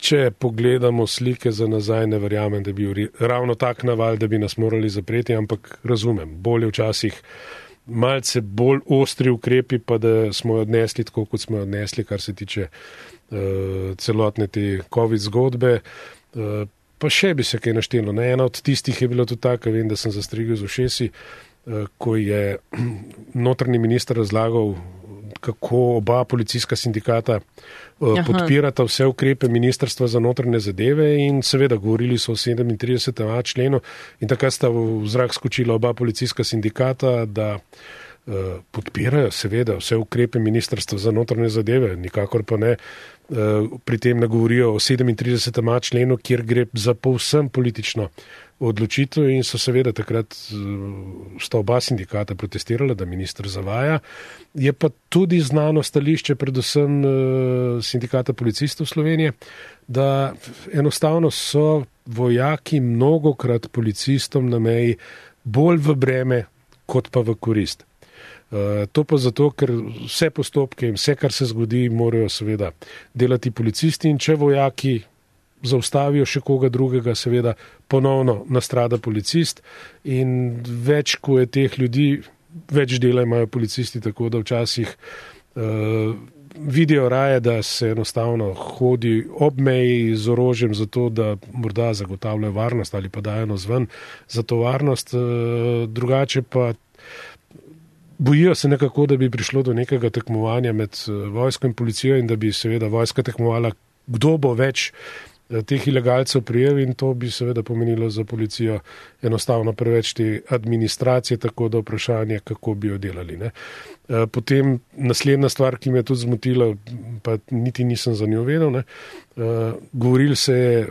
Če pogledamo slike za nazaj, ne verjamem, da bi bil ravno tak naval, da bi nas morali zapreti, ampak razumem, bolje včasih malce bolj ostri ukrepi, pa da smo jo odnesli tako, kot smo jo odnesli, kar se tiče uh, celotne te COVID zgodbe. Uh, pa še bi se kaj naštelo. Ne? Ena od tistih je bila tudi taka, vem, da sem zastrigel z ušesi. Uh, Eh, ko je (clears throat) notrni minister razlagal, kako oba policijska sindikata eh, Aha. podpirata vse ukrepe Ministrstva za notrne zadeve in seveda govorili so o 37. členu in takrat sta v zrak skočila oba policijska sindikata, da uh, podpirajo seveda vse ukrepe Ministrstva za notrne zadeve, nikakor pa ne. Pri tem ne govorijo o 37. členu, kjer gre za povsem politično odločitev in so seveda takrat eh, sta oba sindikata protestirala, da ministr zavaja. Je pa tudi znano stališče predvsem eh, sindikata policistov Slovenije, da enostavno so vojaki mnogokrat policistom na meji bolj v breme, kot pa v korist. Uh, to pa zato, ker vse postopke in vse, kar se zgodi, morajo seveda delati policisti in če vojaki zaustavijo še koga drugega, seveda ponovno nastrada policist in več, ko je teh ljudi, več dela imajo policisti, tako da včasih uh, vidijo raje, da se enostavno hodi ob meji z orožjem zato, da morda zagotavljajo varnost ali pa dajo zven za to varnost, uh, drugače pa. Bojijo se nekako, da bi prišlo do nekega tekmovanja med vojsko in policijo in da bi seveda vojska tekmovala, kdo bo več uh, teh ilegalcev prijel in to bi seveda pomenilo za policijo enostavno preveč te administracije, tako da vprašanje, kako bi jo delali. Ne. Eh, potem naslednja stvar, ki me je tudi zmotila, pa niti nisem za njo vedel, ne. Eh, govorili se je, eh,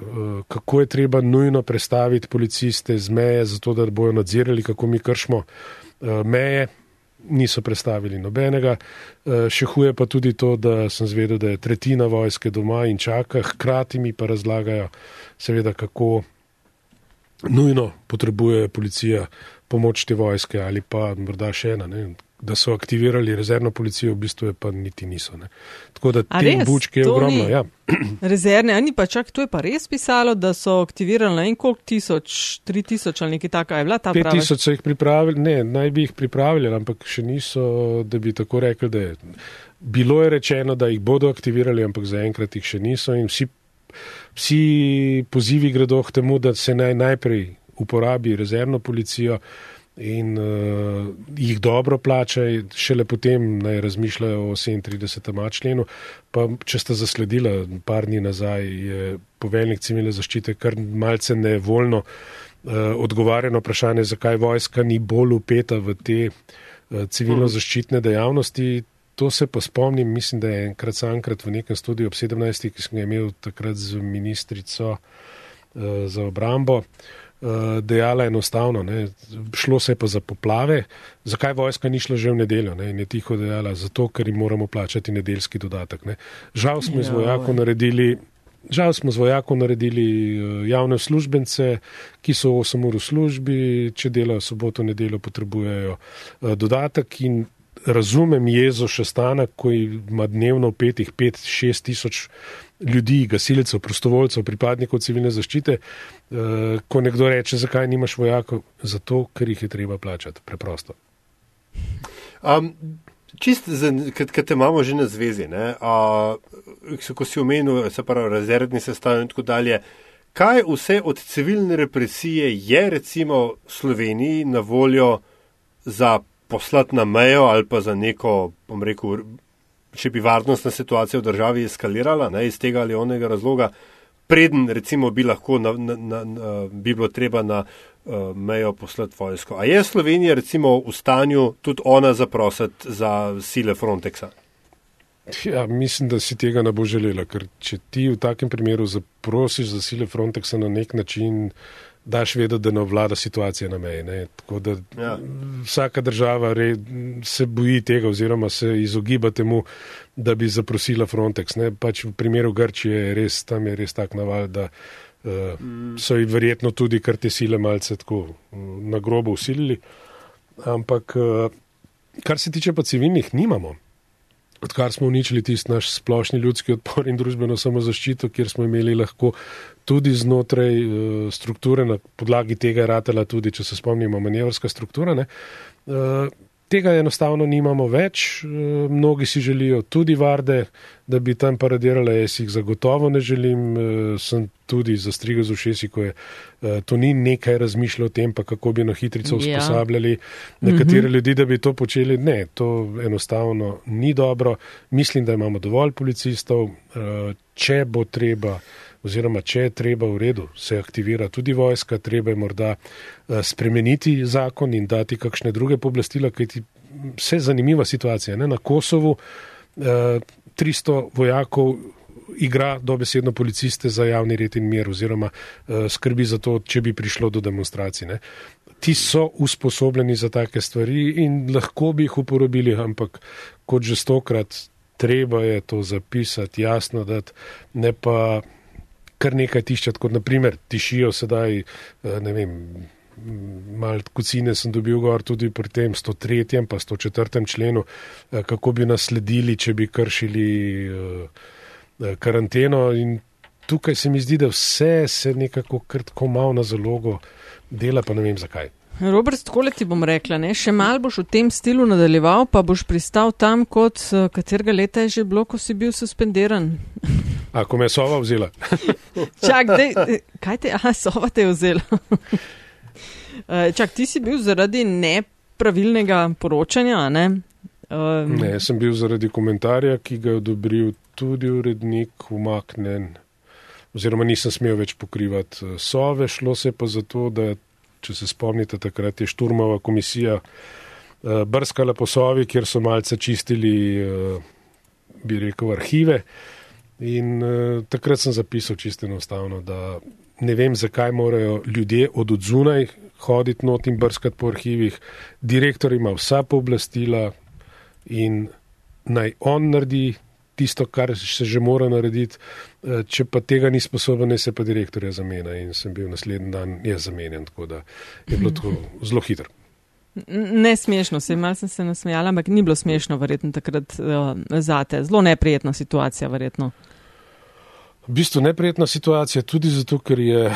kako je treba nujno prestaviti policiste z meje, zato da bojo nadzirali, kako mi kršimo meje niso predstavili nobenega. Eh, še huje pa tudi to, da sem zvedel, da je tretjina vojske doma in čaka, hkrati mi pa razlagajo, seveda, kako nujno potrebuje policija pomoč te vojske ali pa morda še ena, ne, da so aktivirali rezervno policijo, v bistvu je pa niti niso. Ne. Tako da te bučke je ogromno. Ja. (clears throat) Rezervne, ani pa čak, to je pa res pisalo, da so aktivirali na en koliko tisoč, tri tisoč ali nekaj takega, je bila ta prava? Pet tisoč so jih pripravili, ne, naj bi jih pripravili, ampak še niso, da bi tako rekli, da je. Bilo je rečeno, da jih bodo aktivirali, ampak zaenkrat jih še niso in vsi, vsi pozivi gredo k temu, da se naj najprej uporabi rezervno policijo in uh, jih dobro plačaj, šele potem naj razmišljajo o 37. členu. Pa, če ste zasledili par dni nazaj, je poveljnik civilne zaščite kar malce nevoljno uh, odgovarjeno vprašanje, zakaj vojska ni bolj upeta v te uh, civilno zaščitne dejavnosti. To se pa spomnim, mislim, da je enkrat sankrat v nekem studiu ob 17. ki sem ga imel takrat z ministrico za obrambo. Dejala enostavno, ne. šlo se je pa za poplave. Zakaj vojska ni šla že v nedeljo? Ne. In je tiho dejala, zato ker jim moramo plačati nedeljski dodatek. Ne. Žal smo iz ja, vojakov naredili Žal smo z vojakom naredili eh, javne službence, ki so 8 ur v službi, če delajo soboto, nedeljo, potrebujejo eh, dodatek in razumem jezo še stana, ko ima dnevno petih, pet, šest tisoč ljudi, gasilcev, prostovoljcev, pripadnikov civilne zaščite, eh, ko nekdo reče, zakaj nimaš vojakov, zato, ker jih je treba plačati, preprosto. Um, Čist, ki te imamo že na zvezi, ne, a, ko si omenil, se pravi, rezervni sestav in tako dalje. Kaj vse od civilne represije je recimo Sloveniji na voljo za poslati na mejo ali pa za neko, bom rekel, če bi varnostna situacija v državi eskalirala ne, iz tega ali onega razloga, preden recimo bi lahko na, na, na, na, bi bilo treba na uh, mejo poslati vojsko. A je Slovenija recimo v stanju tudi ona zaprositi za sile Frontexa? Ja, mislim, da si tega ne bo želela, ker če ti v takem primeru zaprosiš za sile Frontexa na nek način, daš vedeti, da ne vlada situacija na meji. Ne? Tako da ja. vsaka država re, se boji tega oziroma se izogiba temu, da bi zaprosila Frontex. Ne? Pač v primeru Grčije je res, tam je res tak naval, da uh, mm. so jih verjetno tudi kar te sile malce tako na grobo usilili. Ampak, uh, kar se tiče pa civilnih, nimamo odkar smo uničili tisti naš splošni ljudski odpor in družbeno samozaščito, kjer smo imeli lahko tudi znotraj uh, strukture, na podlagi tega je ratela tudi, če se spomnimo, manevrska struktura. Ne, uh, Tega enostavno nimamo več, eh, mnogi si želijo tudi varde, da bi tam paradirale, jaz jih zagotovo ne želim, eh, sem tudi zastrigel z ušesi, ko je eh, to ni nekaj razmišljal o tem, pa kako bi na hitrico ja. usposabljali nekatere mhm. ljudi, da bi to počeli. Ne, to enostavno ni dobro. Mislim, da imamo dovolj policistov, če bo treba oziroma če je treba v redu, se aktivira tudi vojska, treba je morda eh, spremeniti zakon in dati kakšne druge pooblastila, kajti vse zanimiva situacija. Ne? Na Kosovu 300 eh, vojakov igra dobesedno policiste za javni red in mir oziroma eh, skrbi za to, če bi prišlo do demonstracij. Ne? Ti so usposobljeni za take stvari in lahko bi jih uporabili, ampak kot že stokrat, treba je to zapisati jasno, da ne pa kar nekaj tiščati, kot naprimer tišijo sedaj, eh, ne vem, malo kucine sem dobil gor tudi pri tem 103. pa 104. členu, eh, kako bi nas sledili, če bi kršili eh, karanteno in tukaj se mi zdi, da vse se nekako krtko malo na zalogo dela, pa ne vem zakaj. Robert, tako ti bom rekla, ne? še mal boš v tem stilu nadaljeval, pa boš pristal tam, kot katerega leta je že bilo, ko si bil suspendiran. A, ko me je sova vzela. (laughs) Čak, dej, kaj te, aha, sova te je vzela. (laughs) Eh, čak, ti si bil zaradi nepravilnega poročanja, ne? Um, ne, sem bil zaradi komentarja, ki ga je odobril tudi urednik, umaknen, oziroma nisem smel več pokrivati eh, sove, šlo se pa zato, da če se spomnite, takrat je šturmova komisija uh, brskala po sovi, kjer so malce čistili, uh, bi rekel, arhive. In uh, takrat sem zapisal čisto enostavno, da ne vem, zakaj morajo ljudje od odzunaj hoditi not in brskati po arhivih. Direktor ima vsa pooblastila in naj on naredi tisto, kar se že mora narediti. Če pa tega ni sposoben, se pa direktorja zamenja in sem bil naslednji dan jaz zamenjen, tako da je bilo to (laughs) zelo hitro. Ne smešno, se mal sem se nasmejala, ampak ni bilo smešno, verjetno takrat uh, zate. Zelo neprijetna situacija, verjetno. V bistvu neprijetna situacija tudi zato, ker je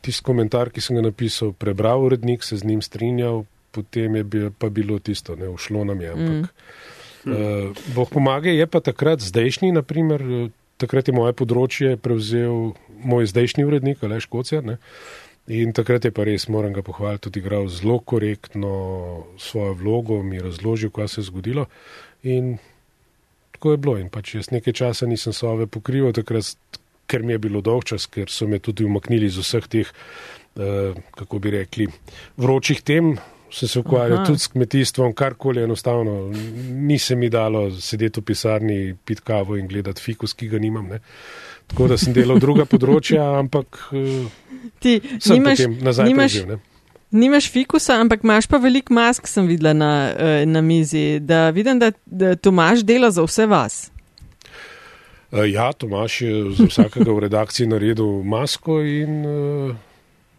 tisti komentar, ki sem ga napisal, prebral urednik, se z njim strinjal, potem je bil, pa bilo tisto, ne ušlo nam je. Ampak, mm. uh, Bog pomaga, je pa takrat zdajšnji, naprimer, takrat je moje področje prevzel moj zdajšnji urednik, Aleš Kocer. Ne? In takrat je pa res, moram ga pohvaliti, tudi igral zelo korektno svojo vlogo, mi razložil, kaj se je zgodilo. In tako je bilo. In pač jaz nekaj časa nisem sove pokrival, takrat, ker mi je bilo dolg čas, ker so me tudi umaknili iz vseh teh, uh, kako bi rekli, vročih tem, sem se ukvarjal Aha. tudi s kmetijstvom, karkoli enostavno. Ni se mi dalo sedeti v pisarni, pit kavo in gledati fikus, ki ga nimam. Ne. Tako da sem delal druga področja, ampak eh, ti nimaš, nimaš, nimaš fikusa, ampak imaš pa velik mask, sem videla na, eh, na mizi. Da vidim, da, da Tomaš dela za vse vas. Eh, ja, Tomaš je za vsakega v redakciji naredil masko in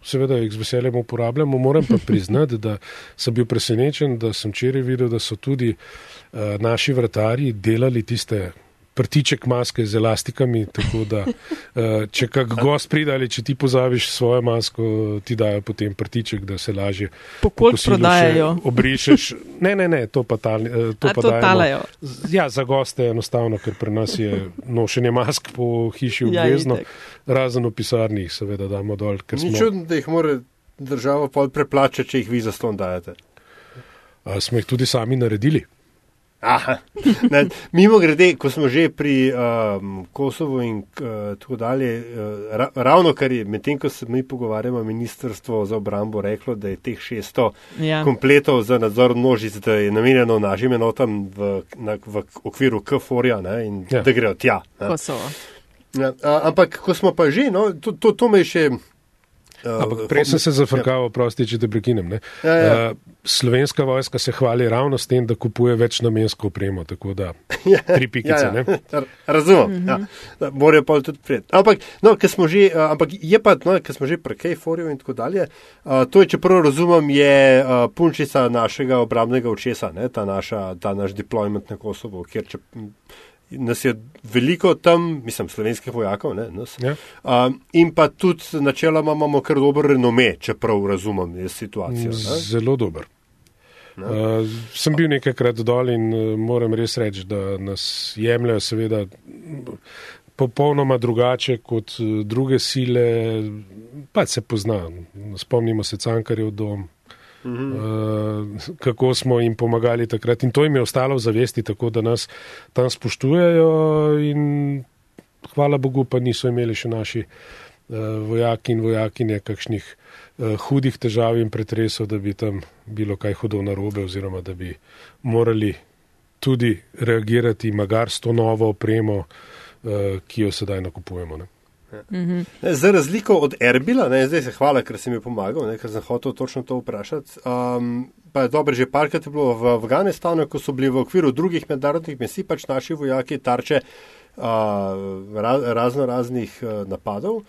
seveda jih z veseljem uporabljamo. Moram pa priznati, da sem bil presenečen, da sem včeraj videl, da so tudi uh, naši vratarji delali tiste prtiček maske z elastikami, tako da uh, (laughs) če kak gost pride ali če ti pozaviš svojo masko, ti dajo potem prtiček, da se lažje pokolj prodajajo. Obrišeš. Ne, ne, ne, to pa, tal, uh, to pa to talajo. Ja, za goste je enostavno, ker pri nas je nošenje mask po hiši ja, obvezno. Ja, razen v pisarni, seveda, damo dol. Ni smo... čudno, da jih mora država pol preplačati, če jih vi zaston dajete. A smo jih tudi sami naredili. Aha, ne, mimo grede, ko smo že pri um, Kosovu in uh, tako dalje, uh, ra, ravno kar je medtem, ko se mi pogovarjamo, ministrstvo za obrambo reklo, da je teh 600 ja. kompletov za nadzor množic, da je namenjeno našim enotam v, na, v okviru KFOR-ja in ja. da grejo tja. Kosovo. Ja, ampak, ko smo pa že, no, to, to, to me je še. Ampak prej sem se zafrkal, ja. prosti, če te prekinem. Ja, ja. Uh, slovenska vojska se hvali ravno s tem, da kupuje več namensko opremo, tako da (laughs) ja, tri pikice. Ja, ja. Razumem, mm -hmm. ja. morajo pa tudi prijeti. Ampak, no, smo že, uh, ampak je pa, no, ker smo že pri Kejforju in tako dalje, uh, to je, če prav razumem, je uh, punčica našega obramnega očesa, ne, ta, naša, ta naš deployment na Kosovo, kjer če nas je veliko tam, mislim, slovenskih vojakov, ne, nas, ja. um, in pa tudi načeloma imamo kar dober renome, čeprav razumem situacijo. Ne. Zelo dober. Uh, sem bil nekajkrat dol in uh, moram res reči, da nas jemljajo seveda popolnoma drugače kot uh, druge sile, pa se pozna. Spomnimo se Cankarjev dom, uh, kako smo jim pomagali takrat. In to jim je ostalo v zavesti, tako da nas tam spoštujejo. In hvala Bogu, pa niso imeli še naši uh, vojaki in vojakinje kakšnih uh, hudih težav in pretresov, da bi tam bilo kaj hudo narobe, oziroma da bi morali tudi reagirati, magar s to novo opremo, uh, ki jo sedaj nakupujemo. Ne. Mhm. Za razliko od Erbila, ne, zdaj se hvala, ker si mi pomagal, ne, ker sem hotel točno to vprašati. Um, pa je dobro, že parkrat je bilo v Afganistanu, ko so bili v okviru drugih mednarodnih misij, pač naši vojaki tarče uh, razno raznih uh, napadov,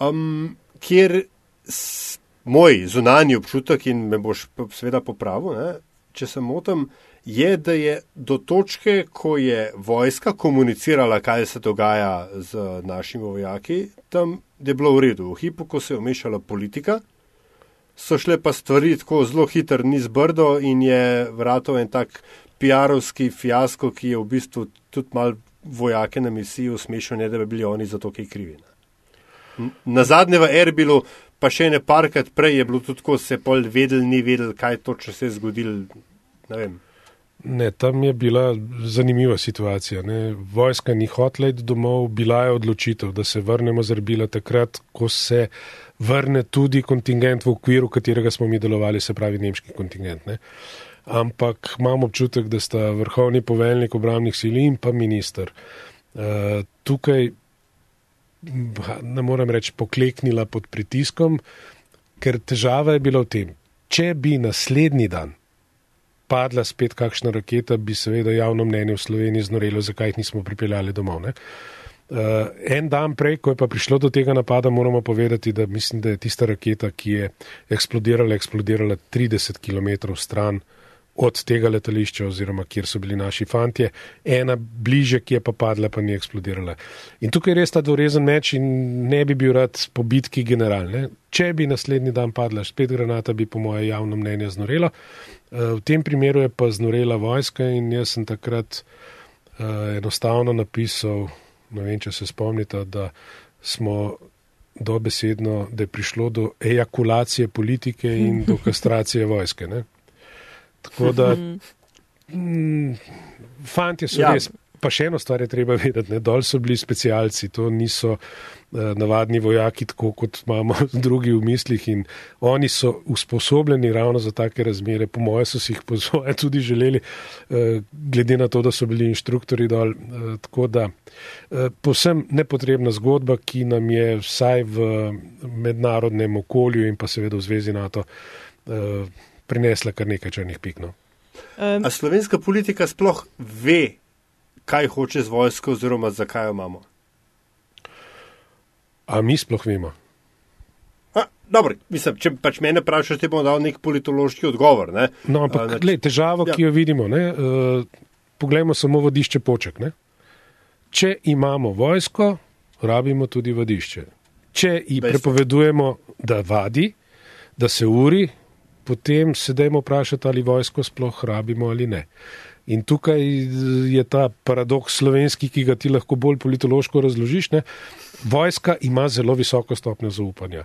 um, kjer s, moj zunanji občutek in me boš seveda popravil, ne, če se motim, je, da je do točke, ko je vojska komunicirala, kaj se dogaja z našimi vojaki, tam je bilo v redu. V hipu, ko se je omešala politika, so šle pa stvari tako zelo hitro niz brdo in je vratov en tak PR-ovski fiasko, ki je v bistvu tudi mal vojake na misiji usmešal, ne da bi bili oni za to, kaj krivi. Na zadnje v Erbilu, pa še ne parkrat prej je bilo tudi tako, se pol vedel, ni vedel, kaj točno se je zgodilo. Ne tam je bila zanimiva situacija. Ne. Vojska ni hotela iti domov, bila je odločitev, da se vrnemo z Rbila takrat, ko se vrne tudi kontingent v okviru, katerega smo mi delovali, se pravi nemški kontingent. Ne. Ampak imam občutek, da sta vrhovni poveljnik obramnih sil in pa minister uh, tukaj, ne morem reči, pokleknila pod pritiskom, ker težava je bila v tem, če bi naslednji dan padla spet kakšna raketa, bi seveda javno mnenje v Sloveniji znorelo, zakaj jih nismo pripeljali domov. Uh, en dan prej, ko je pa prišlo do tega napada, moramo povedati, da mislim, da je tista raketa, ki je eksplodirala, eksplodirala 30 km stran od tega letališča, oziroma kjer so bili naši fantje, ena bliže, ki je pa padla, pa ni eksplodirala. In tukaj je res ta dorezen meč in ne bi bil rad po bitki general. Ne? Če bi naslednji dan padla spet granata, bi po moje javno mnenje znorelo. Uh, v tem primeru je pa znorela vojska in jaz sem takrat uh, enostavno napisal, ne vem, če se spomnite, da smo dobesedno, da je prišlo do ejakulacije politike in do (laughs) kastracije vojske. Ne? Tako da, mm, fanti so ja. res pa še eno stvar je treba vedeti, ne, dol so bili specialci, to niso uh, navadni vojaki, tako kot imamo (laughs) drugi v mislih in oni so usposobljeni ravno za take razmere, po moje so si jih po svoje (laughs) tudi želeli, uh, glede na to, da so bili inštruktori dol. Uh, tako da uh, posem nepotrebna zgodba, ki nam je vsaj v mednarodnem okolju in pa seveda v zvezi NATO uh, prinesla kar nekaj črnih piknov. Um, A slovenska politika sploh ve, kaj hoče z vojsko, oziroma zakaj jo imamo? A mi sploh vemo? A, dobro, mislim, če pač mene vprašaš, ti bom dal nek politološki odgovor. Ne? No, ampak A, gled, težava, ja. ki jo vidimo, ne, uh, poglejmo samo vodišče poček. Ne? Če imamo vojsko, rabimo tudi vodišče. Če ji prepovedujemo, da vadi, da se uri, potem se dajmo vprašati, ali vojsko sploh rabimo ali ne. In tukaj je ta paradoks slovenski, ki ga ti lahko bolj politološko razložiš. Ne? Vojska ima zelo visoko stopnjo zaupanja.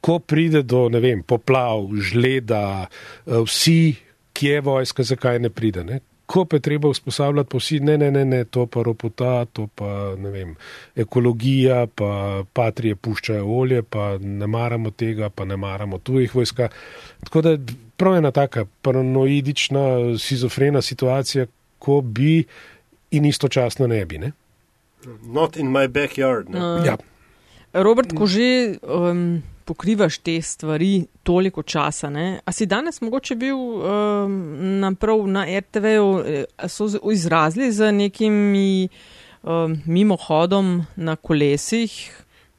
Ko pride do vem, poplav, žleda, eh, vsi, kje je vojska, zakaj ne pride. Ne? Ko pa je treba usposabljati, pa vsi, ne, ne, ne, ne to pa ropota, to pa ne vem, ekologija, pa patrije puščajo olje, pa ne maramo tega, pa ne maramo tujih vojska. Tako da prav ena taka paranoidična, schizofrena situacija, ko bi in istočasno ne bi. Ne? Not in my backyard. Uh, ja. Robert, ko že. Um, pokrivaš te stvari toliko časa. Ne? A si danes mogoče bil um, na, prav, na RTV-u, eh, so izrazili z nekimi um, mimohodom na kolesih?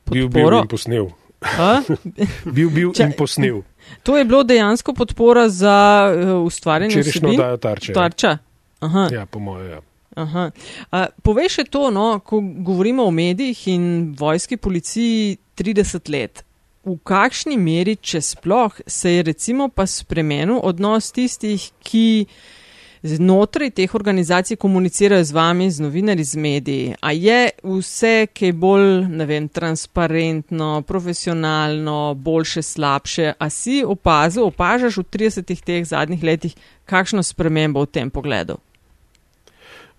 Podporo? Bil, bil in posnel. (laughs) bil, bil Ča, in posnel. To je bilo dejansko podpora za uh, ustvarjanje vsebin? Čerišno dajo tarče. Tarča? Aha. Ja, po moje, ja. Aha. A, povej še to, no, ko govorimo o medijih in vojski policiji 30 let v kakšni meri, če sploh, se je recimo pa spremenil odnos tistih, ki znotraj teh organizacij komunicirajo z vami, z novinarji, z mediji. A je vse, ki je bolj, ne vem, transparentno, profesionalno, boljše, slabše? A si opazil, opažaš v 30 teh zadnjih letih kakšno spremembo v tem pogledu?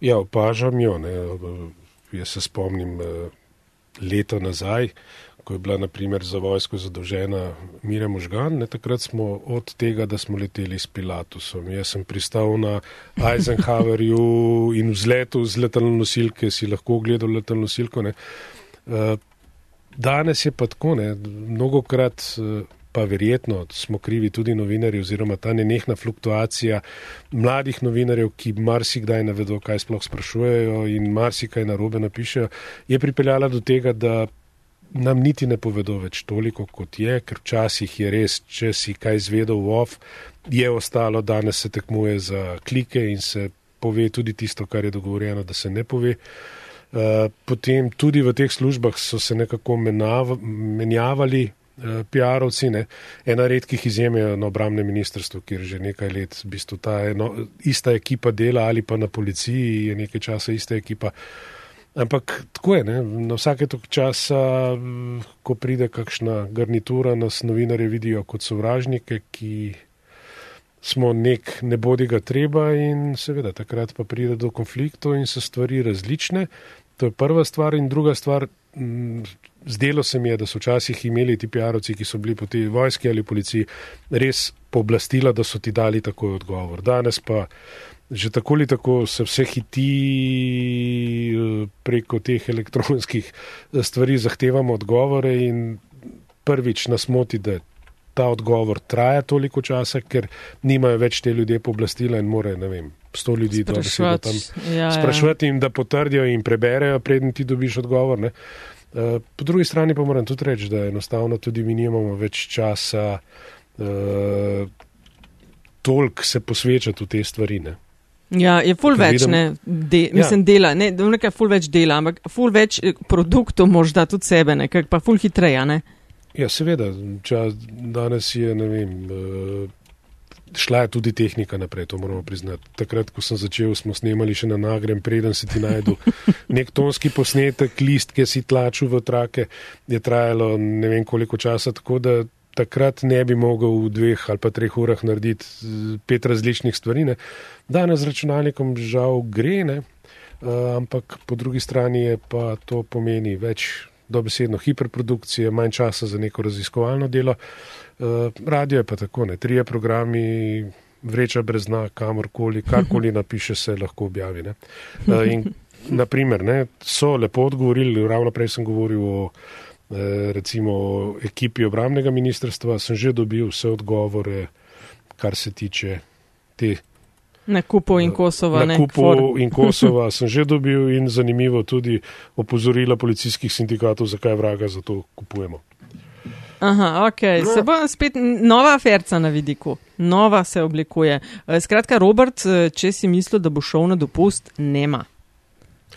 Ja, opažam jo. Ne. Jaz se spomnim eh, leto nazaj, ko je bila naprimer za vojsko zadolžena Mire Možgan, ne, takrat smo od tega, da smo leteli s Pilatusom. Jaz sem pristal na Eisenhowerju (laughs) in vzletu z letalno nosilke, si lahko ogledal letalno nosilko. Ne. Eh, danes je pa tako, ne, mnogokrat eh, pa verjetno smo krivi tudi novinari oziroma ta nenehna fluktuacija mladih novinarjev, ki marsikdaj ne vedo, kaj sploh sprašujejo in marsikaj narobe napišejo, je pripeljala do tega, da nam niti ne povedo več toliko, kot je, ker včasih je res, če si kaj zvedel v off, je ostalo, danes se tekmuje za klike in se pove tudi tisto, kar je dogovorjeno, da se ne pove. Uh, potem tudi v teh službah so se nekako menav, menjavali uh, PR-ovci. Ne. Ena redkih izjem je na obramnem ministrstvu, kjer že nekaj let v bistvu ta eno, ista ekipa dela ali pa na policiji je nekaj časa ista ekipa. Uh, Ampak tako je, ne? na vsake tok časa, ko pride kakšna garnitura, nas novinarje vidijo kot sovražnike, ki smo nek ne bodi ga treba in seveda takrat pa pride do konfliktov in so stvari različne. To je prva stvar in druga stvar. Zdelo se mi je, da so včasih imeli ti PR-ovci, ki so bili po tej vojski ali policiji, res pooblastila, da so ti dali takoj odgovor. Danes pa že tako ali tako se vse hiti eh, preko teh elektronskih eh, stvari, zahtevamo odgovore in prvič nas moti, da ta odgovor traja toliko časa, ker nimajo več te ljudje pooblastila in morajo, ne vem, sto ljudi tam ja, ja, sprašvati in da potrdijo in preberejo, preden ti dobiš odgovor. Ne. Eh, po drugi strani pa moram tudi reči, da enostavno tudi mi nimamo več časa uh, toliko se posvečati v te stvari. Ne. Ja, je ful več, vidim, ne, de, ja. mislim, dela, ne, nekaj ful več dela, ampak ful več eh, produktov možda tudi sebe, nekaj pa ful hitreje, ne. Ja, seveda, čas danes je, ne vem, uh, šla je tudi tehnika naprej, to moramo priznati. Takrat, ko sem začel, smo snemali še na nagrem, preden si ti najdu (laughs) nek tonski posnetek, list, ki si tlačil v trake, je trajalo ne vem koliko časa, tako da takrat ne bi mogel v dveh ali pa treh urah narediti eh, pet različnih stvari. Ne. Danes z računalnikom žal gre, ne. Uh, ampak po drugi strani je pa to pomeni več dobesedno hiperprodukcije, manj časa za neko raziskovalno delo. Uh, radio je pa tako, ne, trije programi, vreča brez zna, kamorkoli, karkoli (laughs) napiše, se lahko objavi. Uh, in, naprimer, ne, so lepo odgovorili, ravno prej sem govoril o recimo ekipi obramnega ministrstva, sem že dobil vse odgovore, kar se tiče te. Na kupu in Kosova. Na kupu in Kosova (laughs) sem že dobil in zanimivo tudi opozorila policijskih sindikatov, zakaj vraga za to kupujemo. Aha, ok, no. se bo spet nova aferca na vidiku, nova se oblikuje. Eh, skratka, Robert, eh, če si mislil, da bo šel na dopust, nema.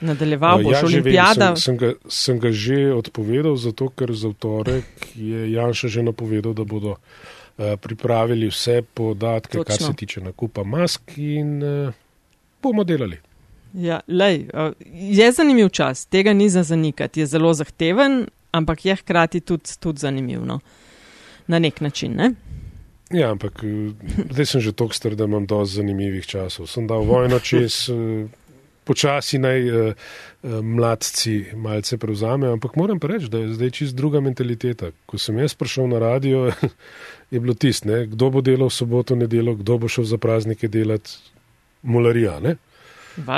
Nadaljeval boš ja, olimpijada. Sem, sem, ga, sem ga že odpovedal, zato ker za vtorek je Janša že napovedal, da bodo uh, pripravili vse podatke, Točno. kar se tiče nakupa mask in uh, bomo delali. Ja, lej, uh, je zanimiv čas, tega ni za zanikati, je zelo zahteven, ampak je hkrati tudi, tudi zanimiv no? na nek način. Ne? Ja, ampak zdaj sem že tok star, da imam dosti zanimivih časov. Sem dal vojno čez. Uh, počasi naj uh, mladci malce prevzamejo. Ampak moram pa reči, da je zdaj čist druga mentaliteta. Ko sem jaz prišel na radio, (laughs) je bilo tist, ne? kdo bo delal v soboto, nedelo, kdo bo šel za praznike delati, mularija.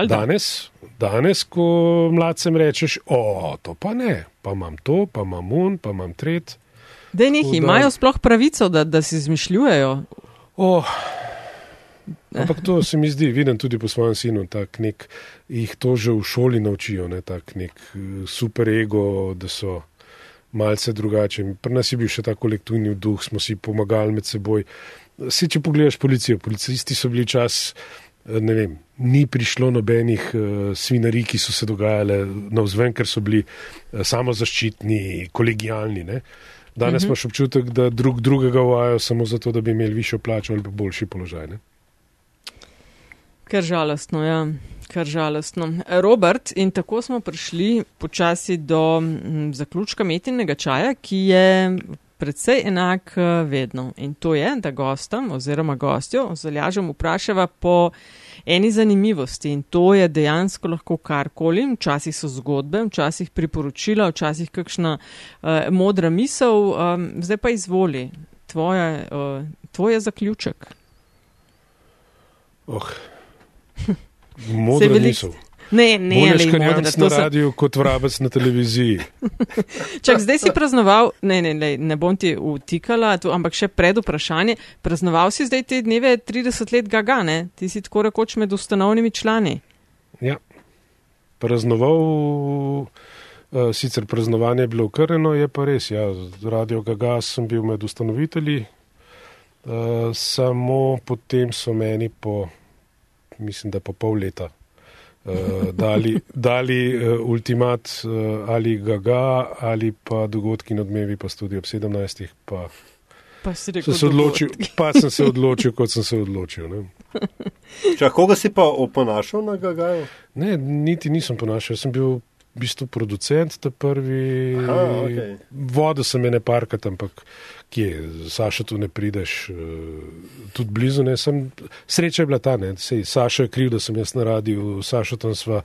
Danes, danes, ko mladcem rečeš, o, to pa ne, pa imam to, pa imam un, pa imam tret. Da njih imajo sploh pravico, da, da si izmišljujejo. Oh, Ampak to se mi zdi, vidim tudi po svojem sinu, tak nek, jih to že v šoli naučijo, ne, tak nek eh, super ego, da so malce drugače. Pri nas je bil še ta kolektivni duh, smo si pomagali med seboj. Se, če pogledaš policijo, policisti so bili čas, eh, ne vem, ni prišlo nobenih uh, svinarij, ki so se dogajale na vzven, ker so bili uh, samozaščitni, kolegijalni. Ne. Danes mhm. imaš uh -huh. občutek, da drug drugega vajo samo zato, da bi imeli višjo plačo ali pa boljši položaj. Ne. Kar žalostno, ja. Kar žalostno. Robert, in tako smo prišli počasi do m, zaključka metinega čaja, ki je predvsej enak eh, vedno. In to je, da gostom oziroma gostjo zalažem vprašava po eni zanimivosti. In to je dejansko lahko karkoli. Včasih so zgodbe, včasih priporočila, včasih kakšna uh, modra misel. Um, zdaj pa izvoli, tvoje, uh, tvoje zaključek. Oh. Modro niso. Ne, ne, ne, ne, ne, na radiju kot vrabec na televiziji. (laughs) Čak, zdaj si praznoval, ne, ne, ne, ne bom ti utikala, to, ampak še pred vprašanje. Praznoval si zdaj te dneve 30 let gaga, ne? Ti si tako rekoč med ustanovnimi člani. Ja, praznoval, uh, sicer praznovanje je bilo ukrnjeno, je pa res, ja, radio gaga sem bil med ustanovitelji, uh, samo potem so meni po mislim, da po pol leta uh, dali, dali uh, ultimat uh, ali gaga ali pa dogodki in odmevi, pa tudi ob 17. Pa, pa, sem se odločil, pa sem se odločil, kot sem se odločil. Čak, koga si pa oponašal na gagaju? Ne, niti nisem ponašal. Sem bil v bistvu producent, ta prvi. Aha, okay. Vodo sem ene parkat, ampak kje, Saša, tu ne prideš, uh, tudi blizu. Ne, sem, sreča je bila ta, ne, sej, Saša je kriv, da sem jaz na radiju, Saša tam sva,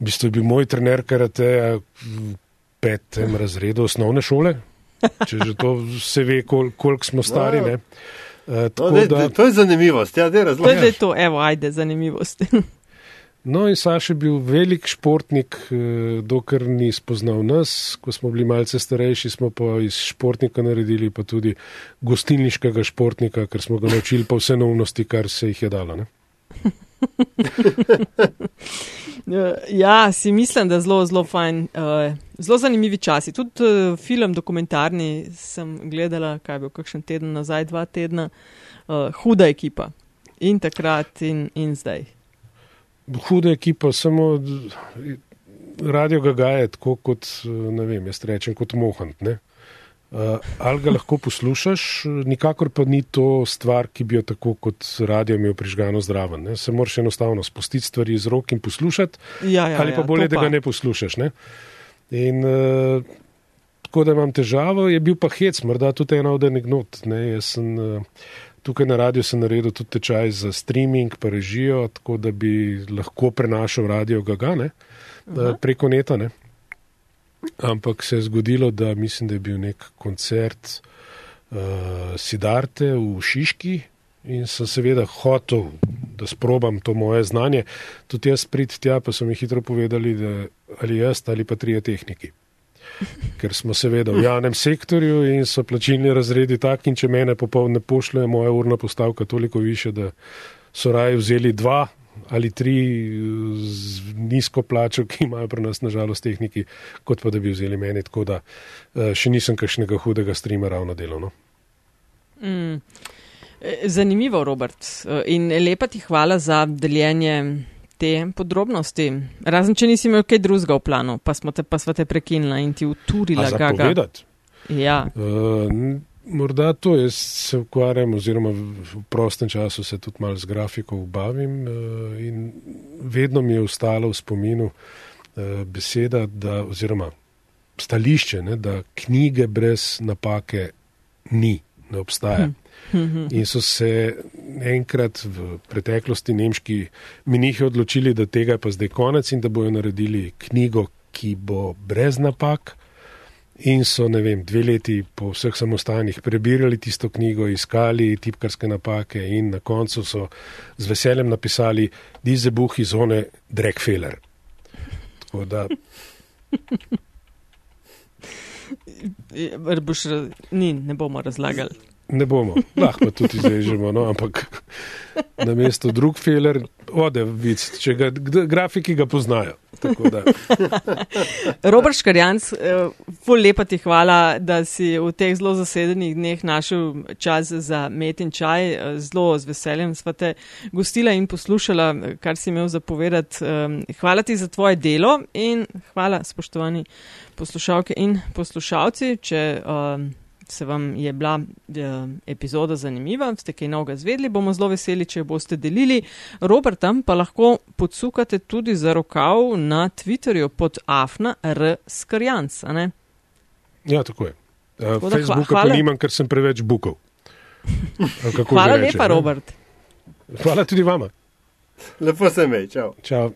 v bistvu je bil moj trener karate v petem razredu osnovne šole, če že to se ve, kol, koliko smo stari. Ne. Uh, no, dej, da, to je zanimivost, ja, da razumem. To je to, evo, ajde, zanimivost. (laughs) No, in Saš je bil velik športnik, eh, dokler ni spoznal nas. Ko smo bili malce starejši, smo pa iz športnika naredili pa tudi gostilniškega športnika, ker smo ga naučili pa vse novnosti, kar se jih je dalo. (laughs) ja, si mislim, da je zelo, zelo fajn, uh, zelo zanimivi časi. Tudi uh, film dokumentarni sem gledala, kaj je bil kakšen teden nazaj, dva tedna, huda ekipa. In takrat, in, in zdaj huda ekipa, samo radio ga gaje tako kot, ne vem, jaz rečem kot mohant. Ne? Uh, ali ga lahko poslušaš, nikakor pa ni to stvar, ki bi jo tako kot radio imel prižgano zraven. Ne? Se moraš enostavno spustiti stvari iz rok in poslušati, ja, ja, ali pa ja, bolje, da ga ne poslušaš. Ne? In uh, tako da imam težavo, je bil pa hec, morda tudi ena od anegdot. Sem, tukaj na radiju sem naredil tudi tečaj za streaming, pa režijo, tako da bi lahko prenašal radio Gagane preko neta. Ne. Ampak se je zgodilo, da mislim, da je bil nek koncert uh, Sidarte v Šiški in sem seveda hotel, da sprobam to moje znanje. Tudi jaz prid tja, pa so mi hitro povedali, da ali jaz ali pa trije tehniki. Ker smo seveda v javnem sektorju in so plačilni razredi taki, in če mene popolne pošlje, moja urna postavka toliko više, da so raje vzeli dva ali tri z nizko plačo, ki imajo pri nas nažalost tehniki, kot pa da bi vzeli meni. Tako da eh, še nisem kakšnega hudega streama ravno delovno. Mm. Zanimivo, Robert. In lepa ti hvala za deljenje te podrobnosti. Razen, če nisi imel kaj drugega v planu, pa smo te, pa te prekinila in ti uturila gaga. Ja. Uh, morda to jaz se ukvarjam, oziroma v prostem času se tudi malo z grafiko bavim uh, in vedno mi je ostalo v spominu uh, beseda, da, oziroma stališče, ne, da knjige brez napake ni, ne obstaja. Hm. In so se enkrat v preteklosti nemški minihi odločili, da tega je pa zdaj konec in da bojo naredili knjigo, ki bo brez napak. In so, ne vem, dve leti po vseh samostanjih prebirali tisto knjigo, iskali tipkarske napake in na koncu so z veseljem napisali Diese Buch iz one Drekfeller. Tako da. (laughs) Ni, ne bomo razlagali. Ne bomo, lahko tudi izrežemo, no, ampak na mesto drug feler, ode vic, če ga grafiki ga poznajo. Robert Škarjanc, ful eh, lepa ti hvala, da si v teh zelo zasedenih dneh našel čas za met in čaj. Eh, zelo z veseljem sva te gostila in poslušala, kar si imel zapovedati. Hvala ti za tvoje delo in hvala, spoštovani poslušalke in poslušalci. Če, um, se vam je bila eh, epizoda zanimiva, ste kaj novega zvedli, bomo zelo veseli, če jo boste delili. Robertam pa lahko podsukate tudi za rokav na Twitterju pod afna r skrjanc. Ja, tako je. Uh, Facebooka hvala. pa nimam, ker sem preveč bukov. Hvala lepa, Robert. Hvala tudi vama. Lepo se me, čau. čau.